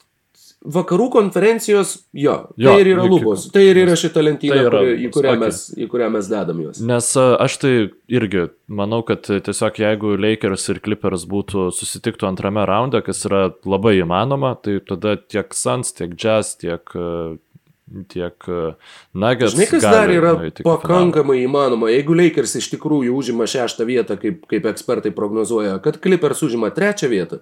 Vakarų konferencijos, jo, jo tai ir yra lubos, tai ir yra šita lentyna, tai yra, kuri, į, kurią okay. mes, į kurią mes dedam juos. Nes aš tai irgi manau, kad tiesiog jeigu Lakers ir Clippers būtų susitiktų antrame raunde, kas yra labai įmanoma, tai tada tiek Suns, tiek Jazz, tiek tiek Nuggets. Žinai, kas dar yra pakankamai įmanoma, jeigu Lakers iš tikrųjų užima šeštą vietą, kaip, kaip ekspertai prognozuoja, kad Clippers užima trečią vietą.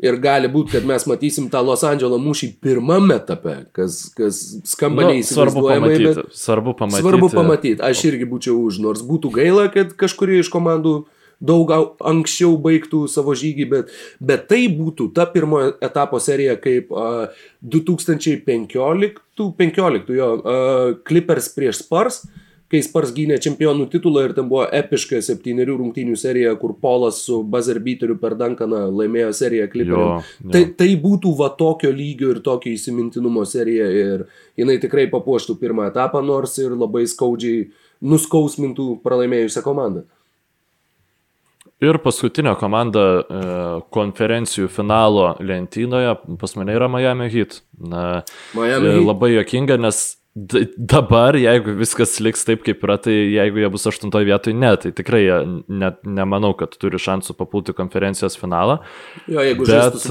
Ir gali būti, kad mes matysim tą Los Andželo mūšį pirmame etape, kas, kas skamba nu, neįsivaizduojamai. Svarbu pamatyti. Svarbu pamatyti. Svarbu pamatyti. Aš irgi būčiau už, nors būtų gaila, kad kažkuri iš komandų uh, daug anksčiau baigtų savo žygį, bet, bet tai būtų ta pirmojo etapo serija kaip uh, 2015 15, jo, uh, Clippers prieš Spars kai Spars gynė čempionų titulą ir ten buvo epiška septyniarių rungtynių serija, kur Polas su buzzer beateriu per Dankaną laimėjo seriją Clipperiam. Tai, tai būtų va tokio lygio ir tokio įsimintinumo serija ir jinai tikrai papuoštų pirmą etapą, nors ir labai skaudžiai nuskausmintų pralaimėjusią komandą. Ir paskutinė komanda e, konferencijų finalo lentynoje pas mane yra Miami Heat. Na, Miami e, Heat. Labai jokinga, nes dabar, jeigu viskas liks taip, kaip yra, tai jeigu jie bus aštuntoje vietoje, ne, tai tikrai net nemanau, kad turi šansų papulti konferencijos finalą. Jo, jeigu bet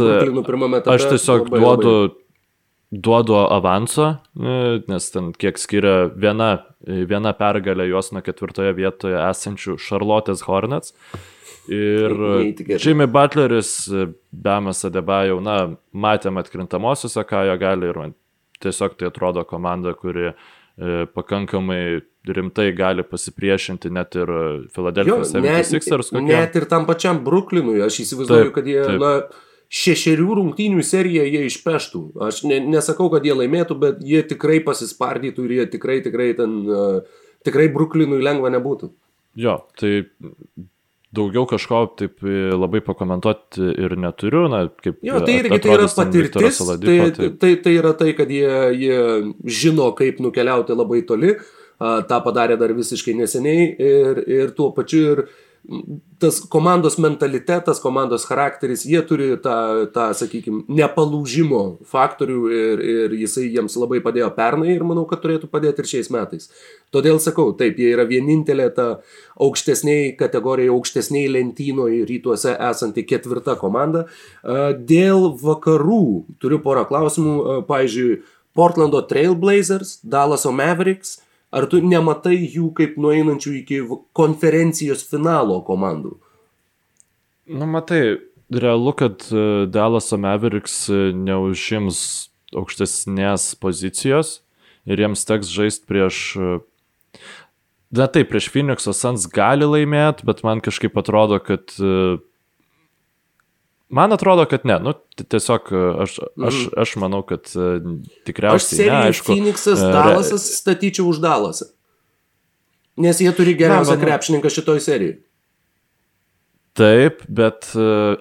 etape, aš tiesiog labai, duodu, labai. duodu avanso, e, nes ten kiek skiria viena, viena pergalė juos nuo ketvirtoje vietoje esančių Charlotte's Hornets. Ir Jimmy Butleris, Bemas Adebayo, na, matėm atkrintamosiose, ką jie gali ir man tiesiog tai atrodo komanda, kuri e, pakankamai rimtai gali pasipriešinti net ir Filadelfijos 76ers. Kokie. Net ir tam pačiam Brooklynui, aš įsivaizduoju, taip, kad jie, taip. na, šešerių rungtynių seriją jie išpeštų. Aš ne, nesakau, kad jie laimėtų, bet jie tikrai pasispardytų ir jie tikrai, tikrai ten, uh, tikrai Brooklynui lengva nebūtų. Jo, tai daugiau kažko taip e, labai pakomentuoti ir neturiu. Na, kaip, jo, tai irgi tai yra patirtis. Tai, tai, tai, tai yra tai, kad jie, jie žino, kaip nukeliauti labai toli. Ta padarė dar visiškai neseniai ir, ir tuo pačiu ir tas komandos mentalitetas, komandos charakteris, jie turi tą, tą sakykime, nepalūžimo faktorių ir, ir jisai jiems labai padėjo pernai ir manau, kad turėtų padėti ir šiais metais. Todėl sakau, taip, jie yra vienintelė ta aukštesniai kategorijai, aukštesniai lentynoje rytuose esanti ketvirta komanda. Dėl vakarų turiu porą klausimų, pavyzdžiui, Portlando Trailblazers, Dallaso Mavericks, Ar tu nematai jų kaip nueinančių iki konferencijos finalo komandų? Nu, matai, realu, kad e, Dallaso Mavericks e, neužims aukštesnės pozicijos ir jiems teks žaisti prieš... E, na taip, prieš Phoenix'o Suns gali laimėti, bet man kažkaip atrodo, kad Man atrodo, kad ne. Nu, tiesiog e, aš, aš, mhm. aš manau, kad uh, tikriausiai. Aš ne, aišku, Phoenixas, uh, Dallasas statyčiau už Dallasą. Nes jie turi geriausią ne, krepšininką šitoj serijai. Taip, bet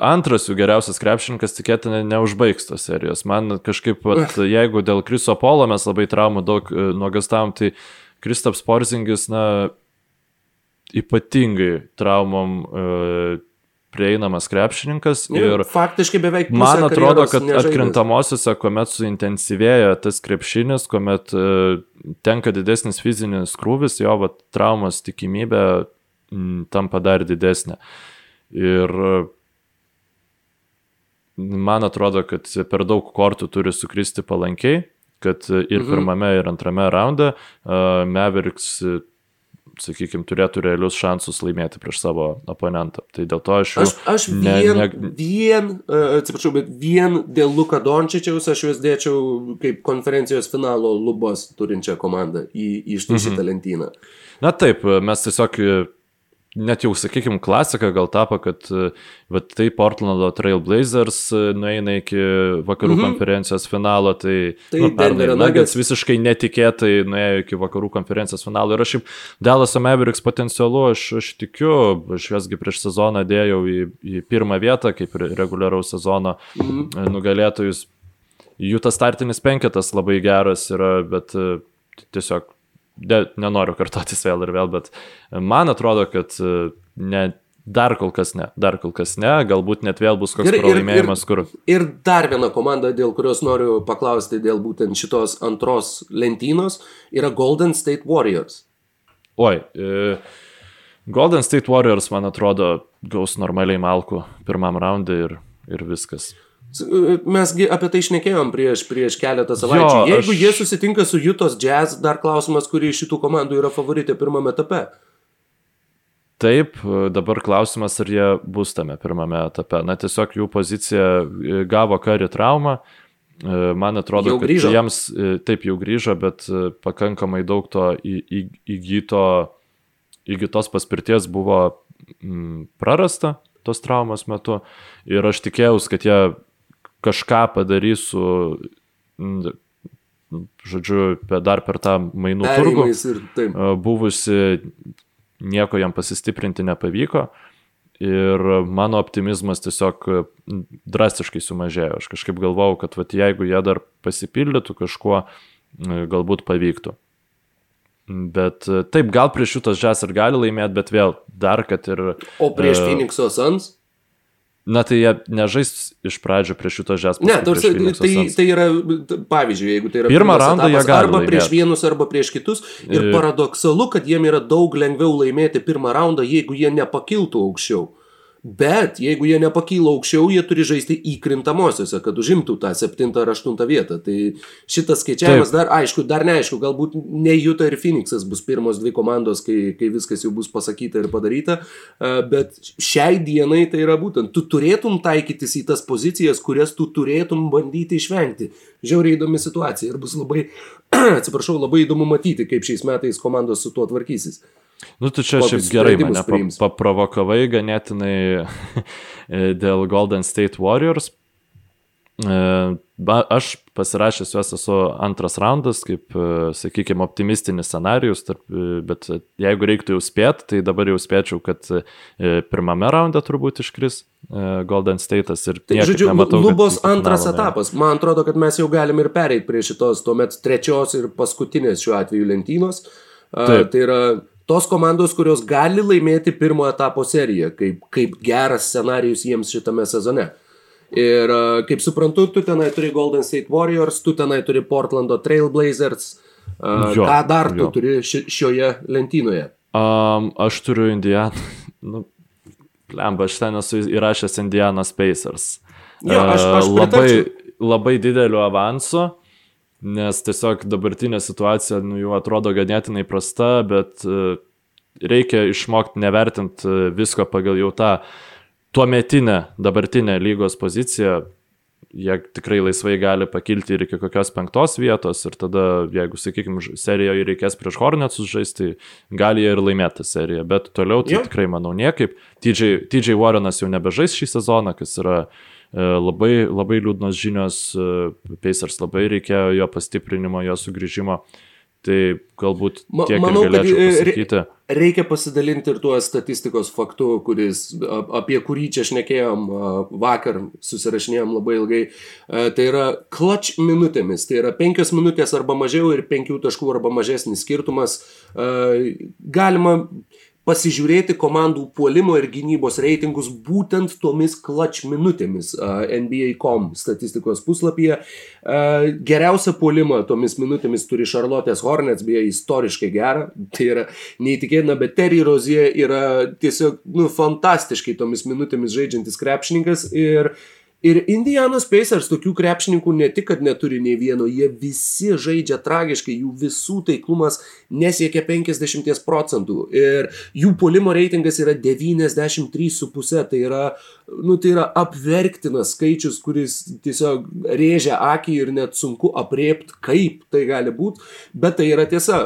antras jų geriausias krepšininkas tikėtina neužbaigs tos serijos. Man kažkaip, vat, jeigu dėl Kriso Polo mes labai traumų daug nuogastavom, tai Kristaps Porzingis, na, ypatingai traumom uh, prieinamas krepšininkas. Ir faktiškai beveik man atrodo, kad nežaidės. atkrintamosiose, kuomet suintensyvėja tas krepšinis, kuomet uh, tenka didesnis fizinis krūvis, jo vat, traumos tikimybė m, tampa dar didesnė. Ir uh, man atrodo, kad per daug kortų turi sukristi palankiai, kad ir mhm. pirmame, ir antrame raunde uh, Mavericks sakykime, turėtų realius šansus laimėti prieš savo oponentą. Tai dėl to aš. Aš, aš vien, ne, ne... vien uh, atsiprašau, bet vien dėl Luka Dončičiaus aš juos dėčiau kaip konferencijos finalo lubos turinčią komandą į ištaisytą mhm. lentyną. Na taip, mes tiesiog net jau, sakykime, klasika gal tapo, kad va, tai Portlando Trailblazers e, nueina iki vakarų mm -hmm. konferencijos finalo, tai, tai nu, pernai Nuggets visiškai netikėtai nuėjo iki vakarų konferencijos finalo. Ir aš šiaip Dallas Mavericks potencialu, aš, aš tikiu, aš juosgi prieš sezoną dėjau į, į pirmą vietą, kaip reguliaraus sezono mm -hmm. nugalėtojus. Jų tas startinis penketas labai geras yra, bet e, tiesiog de, nenoriu kartotis vėl ir vėl, bet man atrodo, kad e, ne, dar kol kas ne, dar kol kas ne, galbūt net vėl bus koks ir, pralaimėjimas, ir, ir, kur. Ir dar viena komanda, dėl kurios noriu paklausti dėl būtent šitos antros lentynos, yra Golden State Warriors. Oi, e, Golden State Warriors, man atrodo, gaus normaliai malku pirmam raundui ir, ir viskas. Mesgi apie tai išnekėjom prieš, prieš keletą savaičių. Jo, Jeigu aš... jie susitinka su Jutos Jazz, dar klausimas, kuri iš šitų komandų yra favoritė pirmame etape. Taip, dabar klausimas, ar jie bus tame pirmame etape. Na, tiesiog jų pozicija e, gavo kari traumą. E, man atrodo, kad jiems e, taip jau grįžo, bet pakankamai daug to įgyto, įgytos paspirties buvo prarasta tos traumos metu. Ir aš tikėjausi, kad jie kažką padarys su, žodžiu, dar per tą mainų turgų. Buvusi, nieko jam pasistiprinti nepavyko. Ir mano optimizmas tiesiog drastiškai sumažėjo. Aš kažkaip galvau, kad vat, jeigu jie dar pasipildytų kažkuo, galbūt pavyktų. Bet taip, gal prieš šitas žes ir gali laimėti, bet vėl dar, kad ir... O prieš uh, Phoenix'o Suns? Na tai jie nežais iš pradžio prieš šito žes. Ne, tarsi, tai, tai yra, pavyzdžiui, jeigu tai yra pirmą raundą jie gali. Arba laimėti. prieš vienus, arba prieš kitus. Ir paradoksalu, kad jiem yra daug lengviau laimėti pirmą raundą, jeigu jie nepakiltų aukščiau. Bet jeigu jie nepakyla aukščiau, jie turi žaisti įkrintamosiose, kad užimtų tą septintą ar aštuntą vietą. Tai šitas skaičiavimas Taip. dar, aišku, dar neaišku, galbūt ne Juta ir Phoenixas bus pirmos dvi komandos, kai, kai viskas jau bus pasakyta ir padaryta, bet šiai dienai tai yra būtent, tu turėtum taikytis į tas pozicijas, kurias tu turėtum bandyti išvengti. Žiauriai įdomi situacija ir bus labai, [clears throat] atsiprašau, labai įdomu matyti, kaip šiais metais komandos su tuo tvarkysis. Nu, tu čia šiaip gerai mane paprovokavai ganėtinai [laughs] dėl Golden State Warriors. E, aš pasirašęs juos esu antras raundas, kaip, e, sakykime, optimistinis scenarius, tarp, e, bet jeigu reiktų jau spėti, tai dabar jau spėčiau, kad pirmame raunde turbūt iškris Golden State'as ir tai, žodžiu, nematau. Lubos antras etapas. Man atrodo, kad mes jau galim ir pereiti prie šitos tuomet trečios ir paskutinės šiuo atveju lentynos. Taip. Tai yra tos komandos, kurios gali laimėti pirmo etapo seriją, kaip, kaip geras scenarius jiems šitame sezone. Ir kaip suprantu, tu tenai turi Golden State Warriors, tu tenai turi Portlando Trailblazers. Jo, ką dar tu jo. turi ši, šioje lentynoje? Um, aš turiu Indianą. [laughs] Nu, lemba, aš ten esu įrašęs Indianas Pacers. Jo, aš, aš labai, labai dideliu avansu nes tiesiog dabartinė situacija nu, jau atrodo ganėtinai prasta, bet e, reikia išmokti nevertinti e, visko pagal jau tą tuometinę dabartinę lygos poziciją. Jie tikrai laisvai gali pakilti ir iki kokios penktos vietos ir tada, jeigu, sakykime, serijoje reikės prieš Hornetsus žaisti, gali jie ir laimėti seriją, bet toliau tai jo. tikrai manau niekaip. TJ, TJ Warrenas jau nebežais šį sezoną, kas yra uh, labai, labai liūdnos žinios, e, Pacers labai reikėjo jo pastiprinimo, jo sugrįžimo. Tai galbūt tiek Manau, galėčiau e, pasakyti. Reikia pasidalinti ir tuo statistikos faktu, kuris, apie kurį čia šnekėjom vakar, susirašinėjom labai ilgai. Tai yra clutch minutėmis. Tai yra penkios minutės arba mažiau ir penkių taškų arba mažesnis skirtumas. Galima pasižiūrėti komandų puolimo ir gynybos reitingus būtent tomis clutch minutėmis NBA.com statistikos puslapyje. Geriausią puolimą tomis minutėmis turi Charlotte's Hornets, beje, istoriškai gerą, tai yra neįtikėtina, bet Terry Rozie yra tiesiog nu, fantastiškai tomis minutėmis žaidžiantis krepšininkas ir Ir Indianos Pacers tokių krepšininkų ne tik, kad neturi nei vieno, jie visi žaidžia tragiškai, jų visų taiklumas nesiekia 50 procentų ir jų polimo reitingas yra 93,5, tai yra, nu, tai yra apverktinas skaičius, kuris tiesiog rėžia akį ir net sunku apriepti, kaip tai gali būti, bet tai yra tiesa.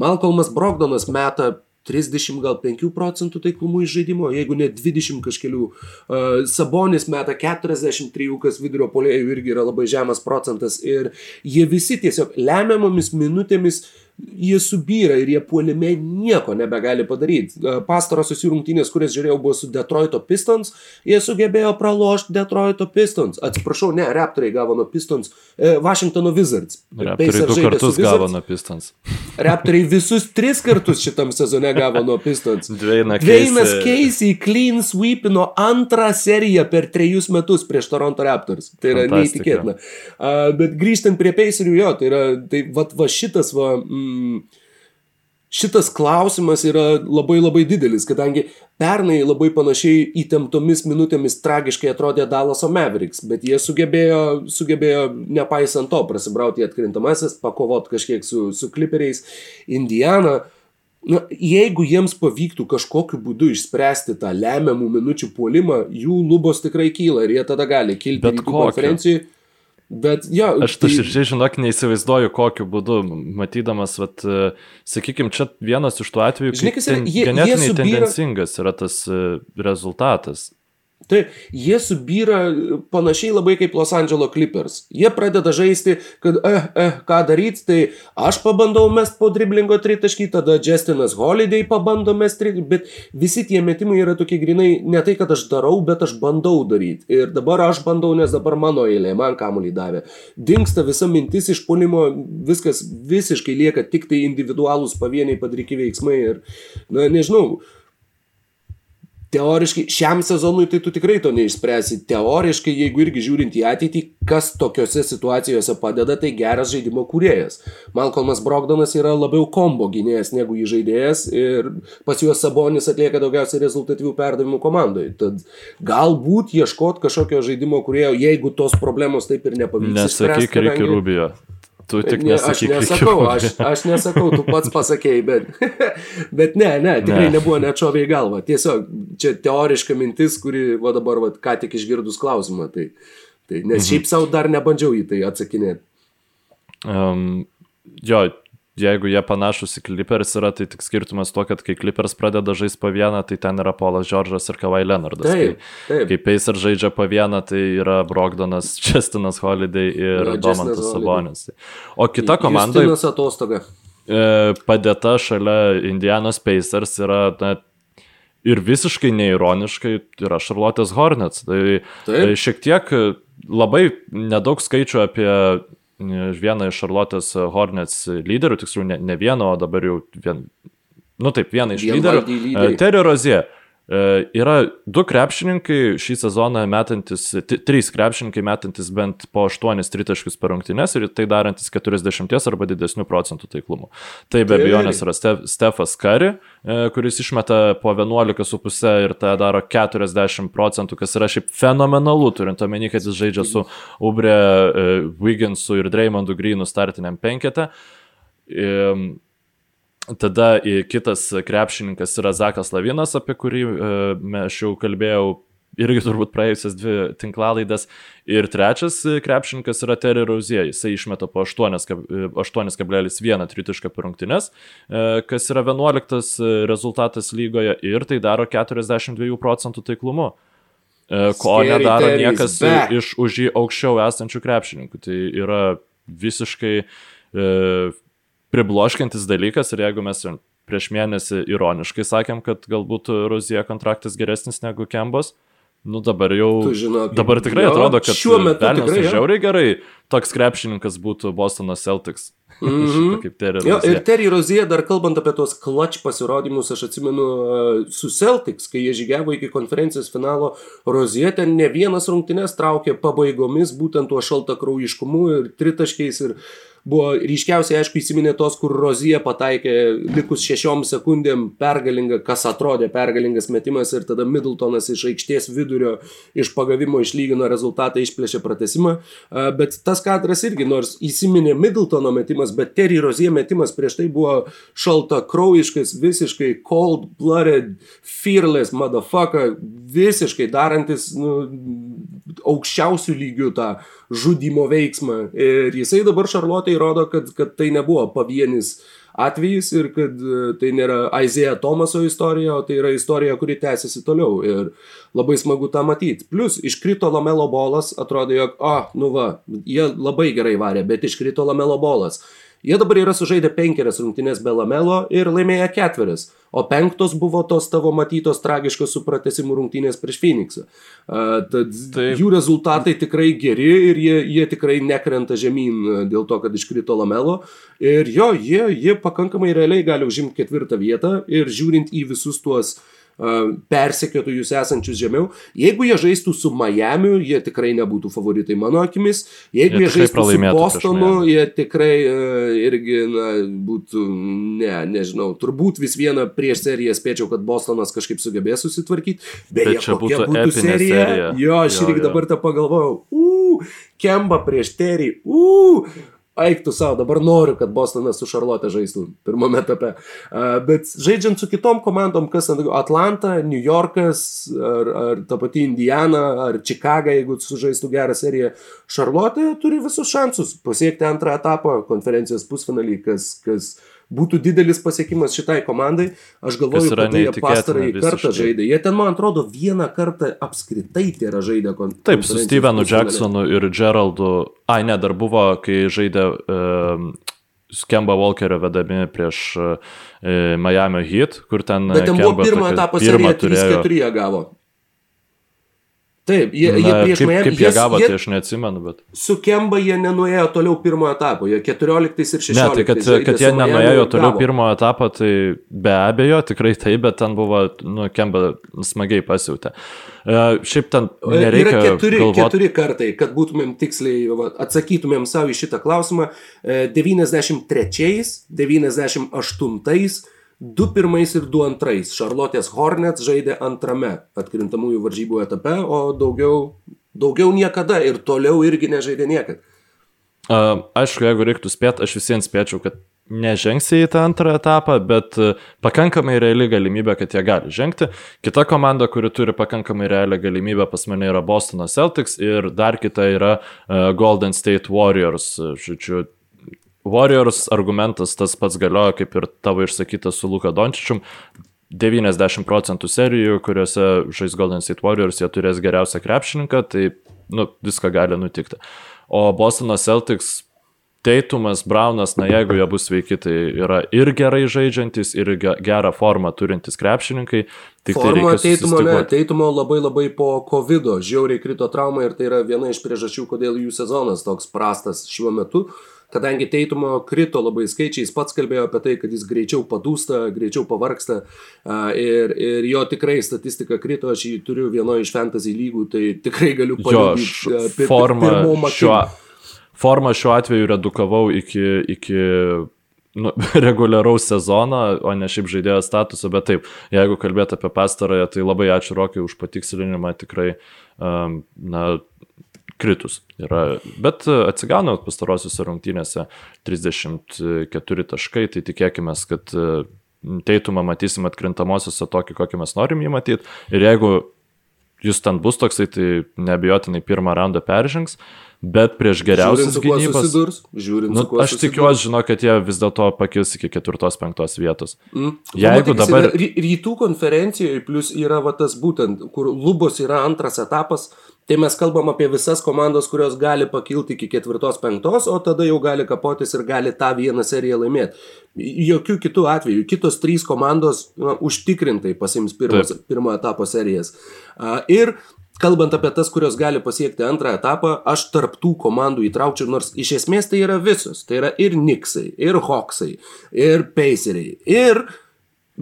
Malcolmas Brogdonas meta 30 gal 5 procentų taiklumų iš žaidimo, jeigu ne 20 kažkelių. Uh, Sabonis meta 43, kas vidurio polėjų irgi yra labai žemas procentas ir jie visi tiesiog lemiamomis minutėmis uh, jie subyra ir jie puolime nieko nebegali padaryti. Pastarosios jų rungtynės, kurias žiūrėjau, buvo su Detroito Pistons, jie sugebėjo pralošti Detroito Pistons. Atsiprašau, ne, Raptoriai gavo nuo Pistons, e, Washingtono Wizards. Raptoriai du kartus gavo nuo Pistons. [laughs] Raptoriai visus tris kartus šitam sezone gavo nuo Pistons. [laughs] Dveinas Keisy clean sweepino antrą seriją per trejus metus prieš Toronto Raptors. Tai yra Fantastika. neįtikėtina. Uh, bet grįžtant prie Pacerių, jo, tai yra, tai va, va šitas va... Mm, šitas klausimas yra labai labai didelis, kadangi pernai labai panašiai įtemptomis minutėmis tragiškai atrodė Dallaso Mavericks, bet jie sugebėjo, sugebėjo nepaisant to prasibrauti atkrintamasis, pakovot kažkiek su, su kliperiais. Indiana, na, jeigu jiems pavyktų kažkokiu būdu išspręsti tą lemiamų minučių puolimą, jų lubos tikrai kyla ir jie tada gali kilti į konferenciją. Bet jo. Aš tai širdžiai žinok, neįsivaizduoju, kokiu būdu, matydamas, vat, e, sakykime, čia vienas iš tų atvejų, kai ten, jie, ganėtinai jie subira... tendencingas yra tas e, rezultatas. Tai jie subyra panašiai labai kaip Los Angeles Clippers. Jie pradeda žaisti, kad, eh, eh, ką daryti, tai aš pabandau mest po driblingo tritaškį, tada Justinas Holiday pabando mest tritaškį, bet visi tie metimai yra tokie grinai, ne tai, kad aš darau, bet aš bandau daryti. Ir dabar aš bandau, nes dabar mano eilė, man kamuolį davė. Dinksta visa mintis iš polimo, viskas visiškai lieka tik tai individualūs pavieniai padaryti veiksmai ir, na, nežinau, teoriškai šiam sezonui tai tu tikrai to neišspręsi. Teoriškai, jeigu irgi žiūrint į ateitį, kas tokiuose situacijose padeda, tai geras žaidimo kūrėjas. Malcolmas Brogdonas yra labiau kombo gynėjas negu įžaidėjas ir pas juos Sabonis atlieka daugiausiai rezultatyvių perdavimų komandoje. Tad galbūt ieškot kažkokio žaidimo kūrėjo, jeigu tos problemos taip ir nepavyks. Nesakyk, reikia kadangi... Rubio. Tu tik ne, aš nesakau, aš, aš nesakau, tu pats pasakėjai, bet, [laughs] bet ne, ne, tikrai ne. nebuvo net šovė į galvą. Tiesiog čia teoriška mintis, kuri, va dabar, va, ką tik išgirdus klausimą. Tai, tai, nes mhm. šiaip savo dar nebandžiau į tai atsakinėti. Um, jo, jeigu jie panašus į Clippers yra, tai tik skirtumas to, kad kai Clippers pradeda žaisti po vieną, tai ten yra Polas Džordžas ir Kawhi Leonardas. Taip, taip. Kai, kai Pacers žaidžia po vieną, tai yra Brogdonas, [laughs] Chestinas Holiday ir ja, Domantas Sabonis. O kita komanda... Justinas atostoga. E, padėta šalia Indianos Pacers yra na, ir visiškai neironiškai yra Charlotte's Hornets. Tai Taip. šiek tiek labai nedaug skaičių apie vieną iš Charlotte's Hornets lyderių, tiksliau ne, ne vieną, o dabar jau vien, nu taip, vieną iš lyderių, lyderių. Terry Rozie. E, yra du krepšininkai šį sezoną metantis, trys krepšininkai metantis bent po 8 tritaškius per rungtynes ir tai darantis 40 arba didesnių procentų taiklumu. Tai be abejonės yra Stefas Kari, e, kuris išmeta po 11,5 ir tai daro 40 procentų, kas yra šiaip fenomenalu, turint omeny, kad jis žaidžia su Ubre, e, Wigginsu ir Dreymondu Greenu startiniam penketę. Tada kitas krepšininkas yra Zakas Lavinas, apie kurį e, aš jau kalbėjau irgi turbūt praėjusias dvi tinklalaidės. Ir trečias krepšininkas yra Terry Rozie, jisai išmeta po 8,1 tritišką per rungtynes, e, kas yra 11 rezultatas lygoje ir tai daro 42 procentų taiklumu. E, ko nedaro niekas iš už jį aukščiau esančių krepšininkų. Tai yra visiškai pribloškiantis dalykas ir jeigu mes prieš mėnesį ironiškai sakėm, kad galbūt Rozija kontraktas geresnis negu Kembos, nu dabar jau... Žinok, dabar tikrai jo, atrodo, kad šiuo metu tikrai žiauriai gerai toks krepšininkas būtų Bostono Celtics. Mm -hmm. kaip Terry Rozija. Jo, ir Terry Rozija, dar kalbant apie tos clutch pasirodymus, aš atsimenu uh, su Celtics, kai jie žygiavo iki konferencijos finalo, Rozija ten ne vienas rungtynes traukė pabaigomis, būtent tuo šaltakraujiškumu ir tritaškiais ir buvo ryškiausiai, aišku, įsiminė tos, kur Rozija pataikė likus šešiom sekundėm pergalingą, kas atrodė pergalingas metimas ir tada Middletonas iš aikštės vidurio iš pagavimo išlygino rezultatą, išplėšė pratesimą. Bet tas kadras irgi, nors įsiminė Middletono metimas, bet Terry Rozija metimas prieš tai buvo šalta kraujiškas, visiškai cold-blooded, fearless motherfucker, visiškai darantis nu, aukščiausių lygių tą žudimo veiksmą. Ir jisai dabar Šarlotai rodo, kad, kad tai nebuvo pavienis atvejis ir kad e, tai nėra Aizėja Tomaso istorija, o tai yra istorija, kuri tęsiasi toliau. Ir labai smagu tą matyti. Plus, iškrito Lamelo bolas, atrodo, jog, a, oh, nu va, jie labai gerai varė, bet iškrito Lamelo bolas. Jie dabar yra sužaidę penkerias rungtynės be lamelo ir laimėję ketverias, o penktos buvo tos tavo matytos tragiškos su pratesimų rungtynės prieš Phoenixą. Tad Taip. jų rezultatai tikrai geri ir jie, jie tikrai nekrenta žemyn dėl to, kad iškrito lamelo. Ir jo, jie, jie pakankamai realiai gali užimti ketvirtą vietą ir žiūrint į visus tuos uh, persekiotojus esančius žemiau. Jeigu jie žaistų su Miamiu, jie tikrai nebūtų favoritai mano akimis. Jeigu jie, jie žaistų su Bostonu, jie tikrai uh, irgi na, būtų, ne, nežinau, turbūt vis vieną prieš seriją spėčiau, kad Bostonas kažkaip sugebės susitvarkyti. Beje, Bet čia būtų, būtų serija. serija. Jo, aš irgi dabar tą pagalvojau. Uu, Kemba prieš Terry. Uu, eiktų savo, dabar noriu, kad Bostonas su Šarlotė žaistų pirmame etape. Bet žaidžiant su kitom komandom, kas Atlanta, New Yorkas, ar, ar ta pati Indiana, ar Chicago, jeigu sužaistų gerą seriją, Šarlotė turi visus šansus pasiekti antrą etapą konferencijos pusfinalį, kas, kas būtų didelis pasiekimas šitai komandai. Aš galvoju, kad jie pastarąjį kartą žaidė. Jie ten, man atrodo, vieną kartą apskritai tai yra žaidę konferenciją. Taip, su Stevenu Jacksonu ir Geraldu. Ai, ne, dar buvo, kai žaidė uh, Skemba Walkerio vedami prieš uh, Miami Heat, kur ten... Bet ten Kemba buvo pirmo etapo serija, 3-4 gavo. Taip, jie, Na, jie prieš Miami. Kaip jie gavo, jie, tai aš neatsimenu, bet. Su Kemba jie nenuėjo toliau pirmo etapo, jie 14 ir 16. Ne, tai kad, kad jie nenuėjo toliau gavo. pirmo etapo, tai be abejo, tikrai taip, bet ten buvo, nu, Kemba smagiai pasiūtė. Uh, šiaip ten nereikia. Yra keturi, galvot... keturi kartai, kad būtumėm tiksliai, va, atsakytumėm savo į šitą klausimą. 93, 98, Du pirmais ir du antrais. Šarlotės Hornets žaidė antrame atkrintamųjų varžybų etape, o daugiau, daugiau niekada ir toliau irgi nežaidė niekada. Aišku, jeigu reiktų spėti, aš visiems spėčiau, kad nežengsi į tą antrą etapą, bet pakankamai reali galimybė, kad jie gali žengti. Kita komanda, kuri turi pakankamai realią galimybę pas mane yra Bostono Celtics ir dar kita yra uh, Golden State Warriors. Žodžiu, Warriors argumentas tas pats galioja kaip ir tavo išsakytas su Luka Dončičium. 90 procentų serijų, kuriuose žais Golden State Warriors, jie turės geriausią krepšininką, tai nu, viską gali nutikti. O Bostono Celtics Teitumas, Braunas, na jeigu jie bus sveiki, tai yra ir gerai žaidžiantis, ir gerą formą turintys krepšininkai. Tik tai Forma tai teitumo, ne, teitumo labai labai po COVID, žiauriai krito trauma ir tai yra viena iš priežasčių, kodėl jų sezonas toks prastas šiuo metu. Uh, kadangi Teitumo krito labai skaičiai, jis pats kalbėjo apie tai, kad jis greičiau padūsta, greičiau pavarksta ir, ir jo tikrai statistika krito, aš jį turiu vienoje iš fantasy lygų, tai tikrai galiu paliudyti. Formą, šiuo, formą šiuo atveju redukavau iki, iki nu, [laughs] reguliaraus sezono, o ne šiaip žaidėjo statuso, bet taip, jeigu kalbėt apie pastarąją, tai labai ačiū Rokiai už patikslinimą, tikrai, um, na, kritus. Yra, bet e, atsigauna pastarosiuose rungtynėse 34 taškai, tai tikėkime, kad e, teitumą matysim atkrintamosiose tokį, kokį mes norim jį matyti. Ir jeigu jis ten bus toksai, tai neabejotinai pirmą raundą peržengs. Bet prieš geriausius gynybos... Susidurs, žiūrint, nu, aš tikiuosi, žinau, kad jie vis dėlto pakils iki ketvirtos-penktos vietos. Mm. Jeigu Pamatyk, dabar... Rytų konferencijoje plus yra va tas būtent, kur lubos yra antras etapas, Tai mes kalbam apie visas komandas, kurios gali pakilti iki ketvirtos, penktos, o tada jau gali kapotis ir gali tą vieną seriją laimėti. Jokių kitų atvejų. Kitos trys komandos na, užtikrintai pasims pirmos, pirmo etapo serijas. Ir kalbant apie tas, kurios gali pasiekti antrą etapą, aš tarptų komandų įtraukčiau, nors iš esmės tai yra visos. Tai yra ir Niksai, ir Hawksai, ir Paceriai, ir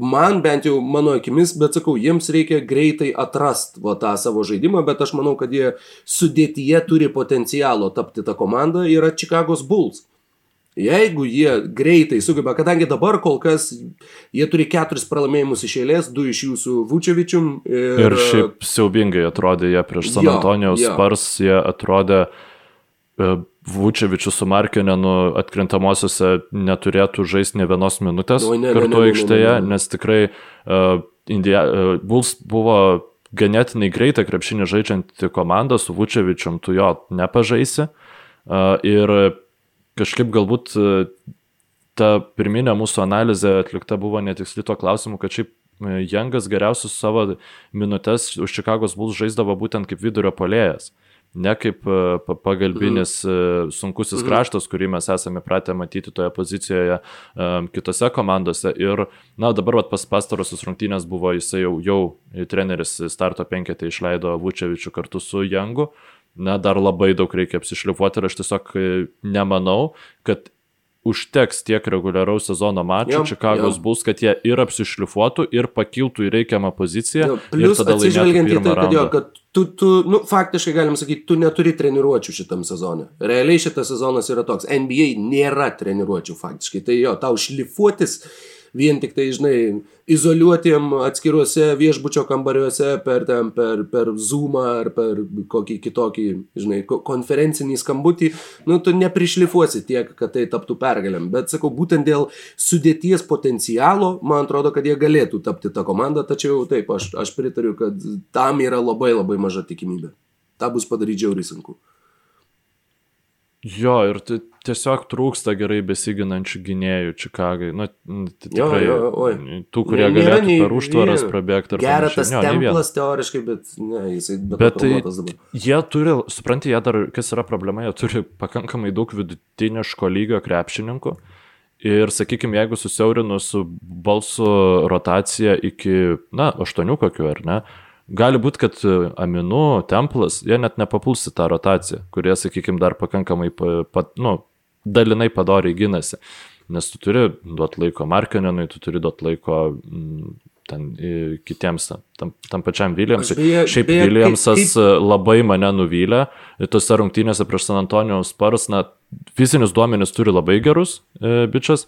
man bent jau mano akimis, bet sakau, jiems reikia greitai atrast va, tą savo žaidimą, bet aš manau, kad jie sudėtyje turi potencialo tapti tą komandą, yra Chicago's Bulls. Jeigu jie greitai sugeba, kadangi dabar kol kas jie turi keturis pralaimėjimus iš eilės, du iš jų su Vučevičium. Ir, ir šiaip siaubingai atrodė jie prieš San Antonijaus Spars, jie atrodė e, Vučevičius su Markinenu atkrintamosiose neturėtų žaisti ne vienos minutės no, ne, kartu aikštėje, nes tikrai uh, India, uh, Bulls buvo ganėtinai greitą krepšinį žaidžianti komanda, su Vučevičium tu jo nepažaisi. Uh, ir kažkaip galbūt ta pirminė mūsų analizė atlikta buvo netiksli tuo klausimu, kad šiaip Jangas geriausius savo minutės už Čikagos Bulls žaisdavo būtent kaip vidurio polėjas. Ne kaip pagalbinis mhm. sunkusis mhm. kraštas, kurį mes esame pratę matyti toje pozicijoje um, kitose komandose. Ir, na, dabar vat, pas pastarosius rungtynės buvo jisai jau, jau treneris starto penketę išleido Vučevičių kartu su Jangu. Na, dar labai daug reikia apsišlifuoti ir aš tiesiog nemanau, kad užteks tiek reguliaraus sezono mačų Čikagos bus, kad jie ir apsišlifuotų, ir pakiltų į reikiamą poziciją. Jo, plius atsižvelgiant į tai, kad, jo, kad tu, tu nu, faktiškai galim sakyti, tu neturi treniruočių šitam sezonui. Realiai šitas sezonas yra toks. NBA nėra treniruočių faktiškai. Tai jo, tau šlifuotis vien tik tai, žinai, izoliuotiem atskiruose viešbučio kambariuose per, ten, per, per Zoomą ar per kokį kitokį, žinai, konferencinį skambutį, nu, tu neprišlifuosi tiek, kad tai taptų pergalėm. Bet sakau, būtent dėl sudėties potencialo, man atrodo, kad jie galėtų tapti tą komandą, tačiau taip, aš, aš pritariu, kad tam yra labai labai maža tikimybė. Ta bus padaryti žiauriai sunku. Jo, ir tiesiog trūksta gerai besiginančių gynėjų Čikagai. Tai tikrai, jo, jo, oi. tų, kurie ne, galėtų nei, per užtvaras prabėgti. Geras tas jo, templas teoriškai, bet ne, jisai bet tai dabar. Jie turi, supranti, jie dar, kas yra problema, jie turi pakankamai daug vidutiniško lygio krepšininkų. Ir, sakykime, jeigu susiaurinus balsų rotaciją iki, na, aštuonių kokių, ar ne, Gali būti, kad e, Aminu, Templas, jie net nepapuls į tą rotaciją, kurie, sakykime, dar pakankamai, pa, nu, dalinai padoriai gynasi. Nes tu turi duoti laiko Markenenui, tu turi duoti laiko m, mm, ten kitiems, tam, tam pačiam Williamsui. Šiaip beje, Williamsas kaip, kaip... labai mane nuvylė. Tose rungtynėse prieš San Antonijos Spars, na, fizinius duomenis turi labai gerus e, bičias,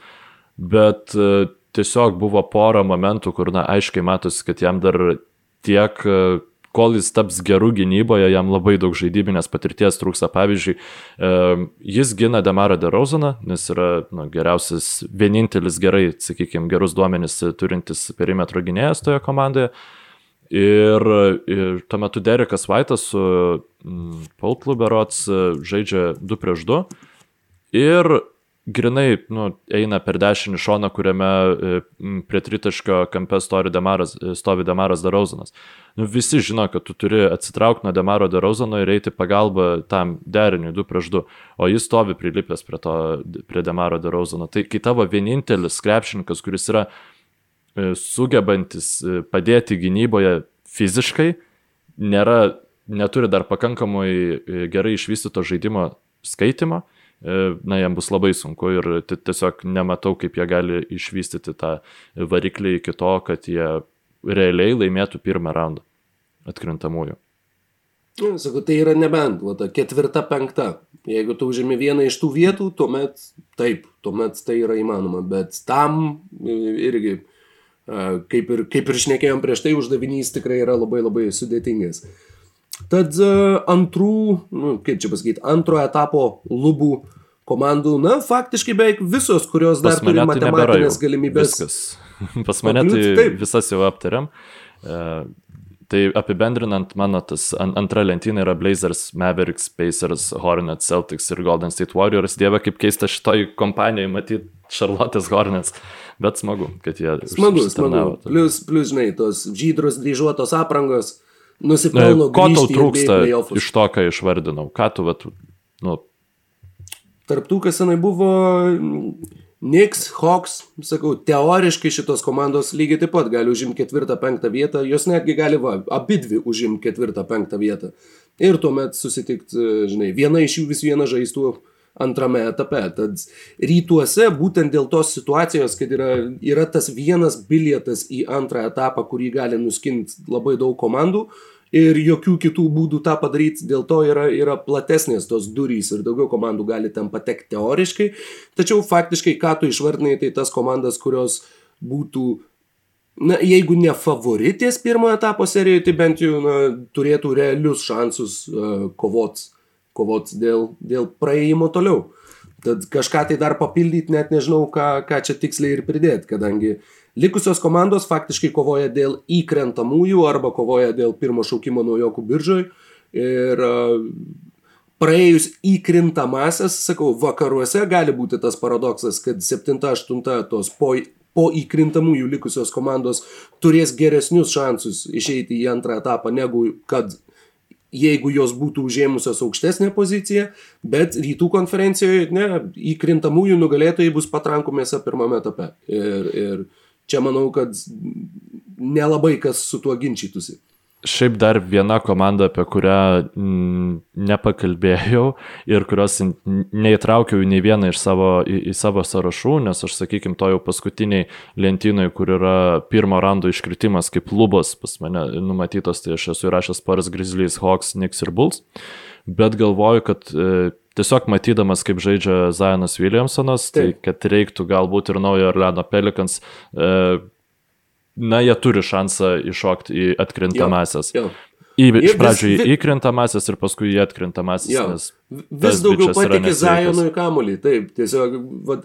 bet e, tiesiog buvo pora momentų, kur, na, aiškiai matosi, kad jam dar tiek e, kol jis taps gerų gynyboje, jam labai daug žaidybinės patirties trūksta. Pavyzdžiui, e, jis gina Demarą DeRozaną, nes yra nu, geriausias, vienintelis gerai, sakykime, gerus duomenis turintis perimetro gynėjas toje komandoje. Ir, ir tuo metu Derekas Vaitas su Paul Kluberots e, žaidžia 2 prieš 2. Ir grinai nu, eina per dešinį šoną, kuriame e, prie tritaškio kampe stovi Demaras, e, stovi Demaras Darauzanas. Nu, visi žino, kad tu turi atsitraukti nuo Demaro Darauzano ir eiti pagalbą tam deriniui 2 prieš 2, o jis stovi prilipęs prie, to, prie Demaro Darauzano. Tai kai tavo vienintelis krepšininkas, kuris yra e, sugebantis padėti gynyboje fiziškai, nėra, neturi dar pakankamai gerai išvystyto žaidimo skaitimo, na, jam bus labai sunku ir tiesiog nematau, kaip jie gali išvystyti tą variklį iki to, kad jie realiai laimėtų pirmą raundą atkrintamųjų. Ja, sakau, tai yra nebent, va, ta ketvirta, penkta. Jeigu tu užimi vieną iš tų vietų, tuomet taip, tuomet tai yra įmanoma, bet tam e, irgi, e, kaip ir, kaip ir šnekėjom prieš tai, uždavinys tikrai yra labai labai sudėtingas. Tad e, antrų, nu, kaip čia pasakyti, antrojo etapo lubų komandų, na, faktiškai beveik visos, kurios dar turi tai matematinės galimybės. Viskas. [laughs] Pas mane tai taip. visas jau aptariam. E, tai apibendrinant, mano tas antra lentyna yra Blazers, Mavericks, Pacers, Hornets, Celtics ir Golden State Warriors. Dieve, kaip keista šitoj kompanijai matyti Charlotte's Hornets. Bet smagu, kad jie. Smagu, smagu. Plius, plius, žinai, tos žydros dryžuotos aprangos nusipelno. Ko tau trūksta iš to, ką išvardinau? Ką tu, vat, nu... Tarptų, kas senai buvo Knicks, Hawks, sakau, teoriškai šitos komandos lygiai taip pat gali užimti ketvirtą, penktą vietą, jos netgi gali, va, abi dvi užimti ketvirtą, penktą vietą. Ir tuomet susitikti, žinai, viena iš jų vis viena žaistų antrame etape. Tad rytuose būtent dėl tos situacijos, kad yra, yra tas vienas bilietas į antrą etapą, kurį gali nuskinti labai daug komandų, ir jokių kitų būdų tą padaryti, dėl to yra, yra platesnės tos durys ir daugiau komandų gali ten patekti teoriškai, tačiau faktiškai, ką tu išvardinai, tai tas komandas, kurios būtų, na, jeigu ne favoritės pirmojo etapo serijoje, tai bent jau na, turėtų realius šansus uh, kovot, kovot dėl, dėl praėjimo toliau. Tad kažką tai dar papildyti, net nežinau, ką, ką čia tiksliai ir pridėti, kadangi Likusios komandos faktiškai kovoja dėl įkrentamųjų arba kovoja dėl pirmo šaukimo naujokų biržoj. Ir e, praėjus įkrintamasias, sakau, vakaruose gali būti tas paradoksas, kad 7-8 tos po, po įkrintamųjų likusios komandos turės geresnius šansus išeiti į antrą etapą, negu kad jeigu jos būtų užėmusios aukštesnę poziciją, bet rytų konferencijoje ne, įkrintamųjų nugalėtojai bus patrankų mėsa pirmame etape. Ir, ir čia manau, kad nelabai kas su tuo ginčytųsi. Šiaip dar viena komanda, apie kurią mm, nepakalbėjau ir kurios neįtraukiau nei vieną iš savo, į, į savo sąrašų, nes aš, sakykime, to jau paskutiniai lentynai, kur yra pirmo rando iškritimas kaip lubos pas mane numatytos, tai aš esu įrašęs Paris Grizzlies, Hawks, Knicks ir Bulls, bet galvoju, kad e, tiesiog matydamas, kaip žaidžia Zionas Williamsonas, tai kad reiktų galbūt ir naujo Orleano Pelikans, e, na, jie turi šansą iššokti į atkrintamasias. Jo, jo. Į, iš pradžių į įkrintamasis ir paskui į atkrintamasis. Ja, vis daugiau patikė Zajonui kamuolį. Taip, tiesiog, vad,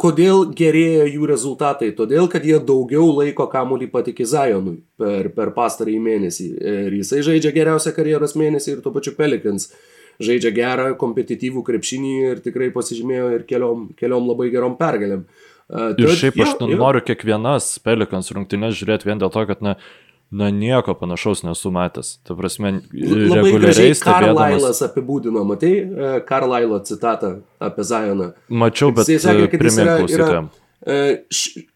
kodėl gerėja jų rezultatai? Todėl, kad jie daugiau laiko kamuolį patikė Zajonui per, per pastarąjį mėnesį. Ir jisai žaidžia geriausią karjeros mėnesį ir tuo pačiu Pelikans. Žaidžia gerą, kompetityvų krepšinį ir tikrai pasižymėjo ir keliom, keliom labai gerom pergalėm. Uh, ir šiaip jo, aš jo. noriu kiekvienas Pelikans rungtynės žiūrėti vien dėl to, kad na, na nieko panašaus nesu matęs. Ta prasme, reguliariai stebėdamas. Karlailas apibūdino, matai, Karlailo citatą apie Zajoną. Mačiau, bet jis sakė, kad jis yra, yra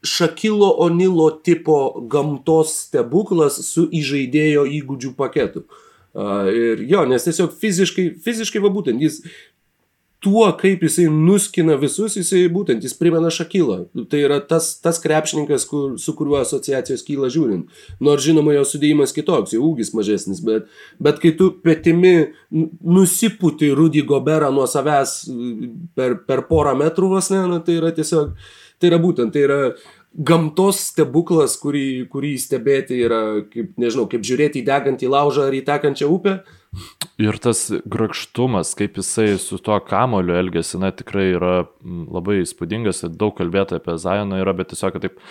Šakilo Onilo tipo gamtos stebuklas su įžaidėjo įgūdžių paketu. Ir jo, nes tiesiog fiziškai, fiziškai va būtent jis tuo, kaip jisai nuskina visus, jisai būtent, jis primena Šakylą. Tai yra tas, tas krepšininkas, kur, su kuriuo asociacijos kyla žiūrint. Nors žinoma, jo sudėjimas kitoks, jo ūgis mažesnis, bet, bet kai tu petimi nusiputi Rudy Goberą nuo savęs per, per porą metrų vos ne, nu, tai yra tiesiog, tai yra būtent, tai yra gamtos stebuklas, kurį, kurį stebėti yra, kaip, nežinau, kaip žiūrėti į degantį laužą ar į tekančią upę. Ir tas grakštumas, kaip jisai su tuo kamoliu elgesi, na, tikrai yra labai įspūdingas, daug kalbėta apie Zajoną yra, bet tiesiog taip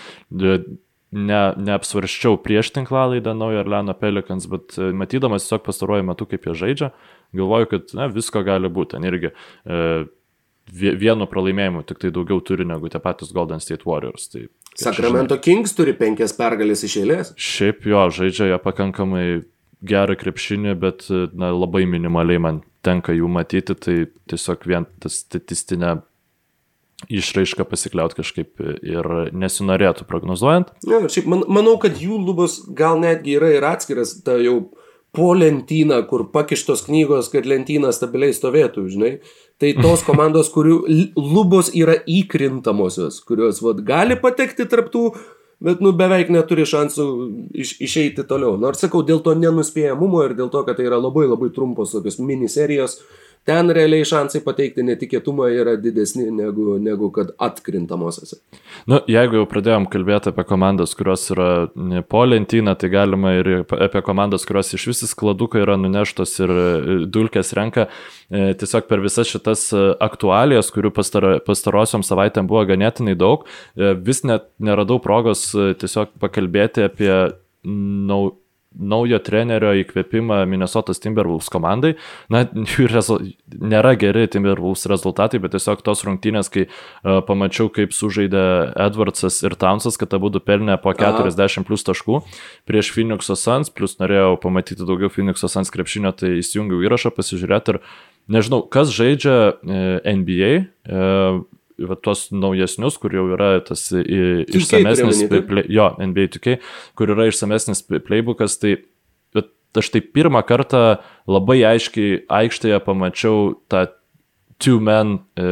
ne, neapsvarščiau prieš tinklalaidą naujo Arleno Pelikans, bet e, matydamas tiesiog pastaruoju metu, kaip jie žaidžia, galvoju, kad na, visko gali būti. Ten irgi e, vienu pralaimėjimu tik tai daugiau turi negu tie patys Golden State Warriors. Tai, Sacramento žinai, Kings turi penkias pergalės iš eilės. Šiaip jo, žaidžia jie pakankamai gerą krepšinį, bet na, labai minimaliai man tenka jų matyti, tai tiesiog vien tas statistinė išraišką pasikliaut kažkaip ir nesinorėtų prognozuojant. Ja, šiaip man, manau, kad jų lubos gal netgi yra ir atskiras, ta jau po lentyną, kur pakištos knygos, kad lentyna stabiliai stovėtų, žinai. Tai tos [laughs] komandos, kurių lubos yra įkrintamosios, kurios vat, gali patekti tarptų, bet nu, beveik neturi šansų iš, išeiti toliau. Nors sakau, dėl to nenuspėjamumo ir dėl to, kad tai yra labai labai trumpos tokios miniserijos, ten realiai šansai pateikti netikėtumą yra didesni negu, negu kad atkrintamosiose. Nu, jeigu jau pradėjom kalbėti apie komandas, kurios yra po lentyną, tai galima ir apie komandas, kurios iš vis skladukai yra nuneštos ir e, dulkės renka. E, tiesiog per visas šitas e, aktualijas, kurių pastaro, pastarosiom savaitėm buvo ganėtinai daug, vis net neradau progos tiesiog pakalbėti apie nau, naujo trenerio įkvėpimą Minnesotas Timberwolves komandai. Na, jų rezu, nėra geri Timberwolves rezultatai, bet tiesiog tos rungtynės, kai uh, pamačiau, kaip sužaidė Edwardsas ir Townsas, kad abu pelnė po 40 Aha. plus taškų prieš Phoenix'o Suns, plus norėjau pamatyti daugiau Phoenix'o Suns krepšinio, tai įsijungiau įrašą pasižiūrėti ir nežinau, kas žaidžia uh, e, NBA. Uh, e, va, tuos naujesnius, kur jau yra tas išsamesnis, play, jo, NBA 2K, kur yra išsamesnis playbookas, tai aš tai pirmą kartą labai aiškiai aikštėje pamačiau tą two-man e,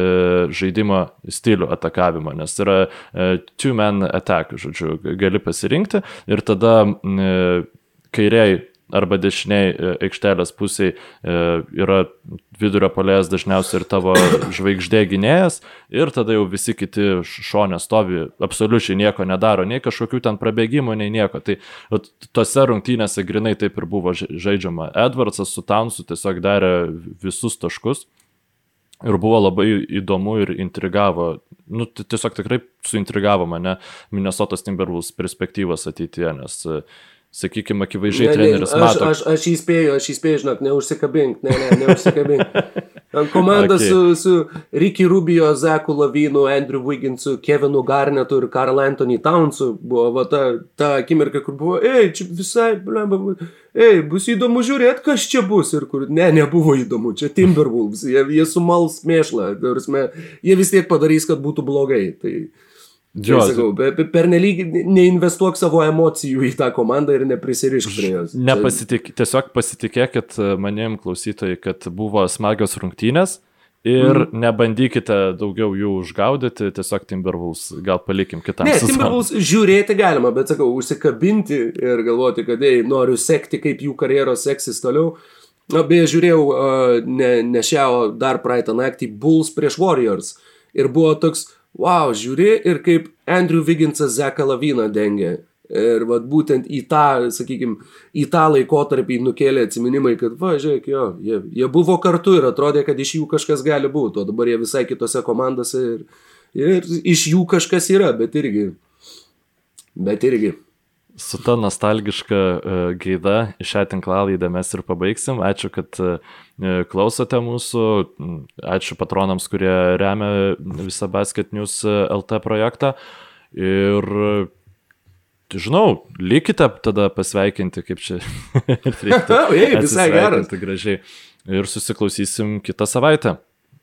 žaidimo stilių atakavimą, nes yra e, two-man attack, žodžiu, gali pasirinkti ir tada e, kairiai arba dešiniai e, aikštelės pusėje yra vidurio polėjas dažniausiai ir tavo žvaigždė gynėjas ir tada jau visi kiti šonė stovi, absoliučiai nieko nedaro, nei kažkokių ten prabėgimų, nei nieko. Tai tose rungtynėse grinai taip ir buvo žaidžiama. Edvardsas su Townsu tiesiog darė visus taškus. Ir buvo labai įdomu ir intrigavo, nu, tiesiog tikrai suintrigavo mane Minnesotos Timberwolves perspektyvas ateityje, nes uh, sakykime, akivaizdžiai ne, treneris ne, mato. Aš, aš, aš įspėju, aš įspėju, žinok, neužsikabink, ne, ne, neužsikabink. [laughs] Komanda okay. su, su Ricky Rubio, Zeku Lavinu, Andrew Wigginsu, Kevinu Garnetu ir Karl Anthony Townsu buvo va, ta, ta akimirka, kur buvo, ei, čia visai, blemba, ei, bus įdomu žiūrėti, kas čia bus ir kur, ne, nebuvo įdomu, čia Timberwolves, jie, jie sumals mėšlą, jie vis tiek padarys, kad būtų blogai. Tai, Jo, tai sakau, per nelyg neinvestuok savo emocijų į tą komandą ir neprisirišk prie jos. Nepasitik, tiesiog pasitikėkit e, manim klausytojai, kad buvo smagios rungtynės ir mm. nebandykite daugiau jų užgaudyti, tiesiog Timberwolves gal palikim kitam. Ne, Timberwolves žiūrėti galima, bet sakau, užsikabinti ir galvoti, kad ei, noriu sekti, kaip jų karjeros seksis toliau. Na, beje, žiūrėjau ne, ne šią, o dar praeitą naktį Bulls prieš Warriors. Ir buvo toks, wow, žiūri ir kaip Andrew Vigginsas Zeką Laviną dengia. Ir vat, būtent į tą, sakykime, į tą laikotarpį nukėlė atsiminimai, kad, va, žiūrėk, jo, jie, jie buvo kartu ir atrodė, kad iš jų kažkas gali būti, o dabar jie visai kitose komandose ir, ir iš jų kažkas yra, bet irgi. Bet irgi. Su ta nostalgiška uh, gaida šią tinklalaidą mes ir pabaigsim. Ačiū, kad uh, klausote mūsų. Ačiū patronams, kurie remia visą Basket News LT projektą. Ir žinau, likite tada pasveikinti, kaip čia [laughs] reikėtų. [laughs] Ei, visai geras. Gražiai. Ir susiklausysim kitą savaitę.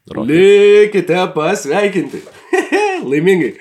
Rocky. Likite pasveikinti. [laughs] Laimingai.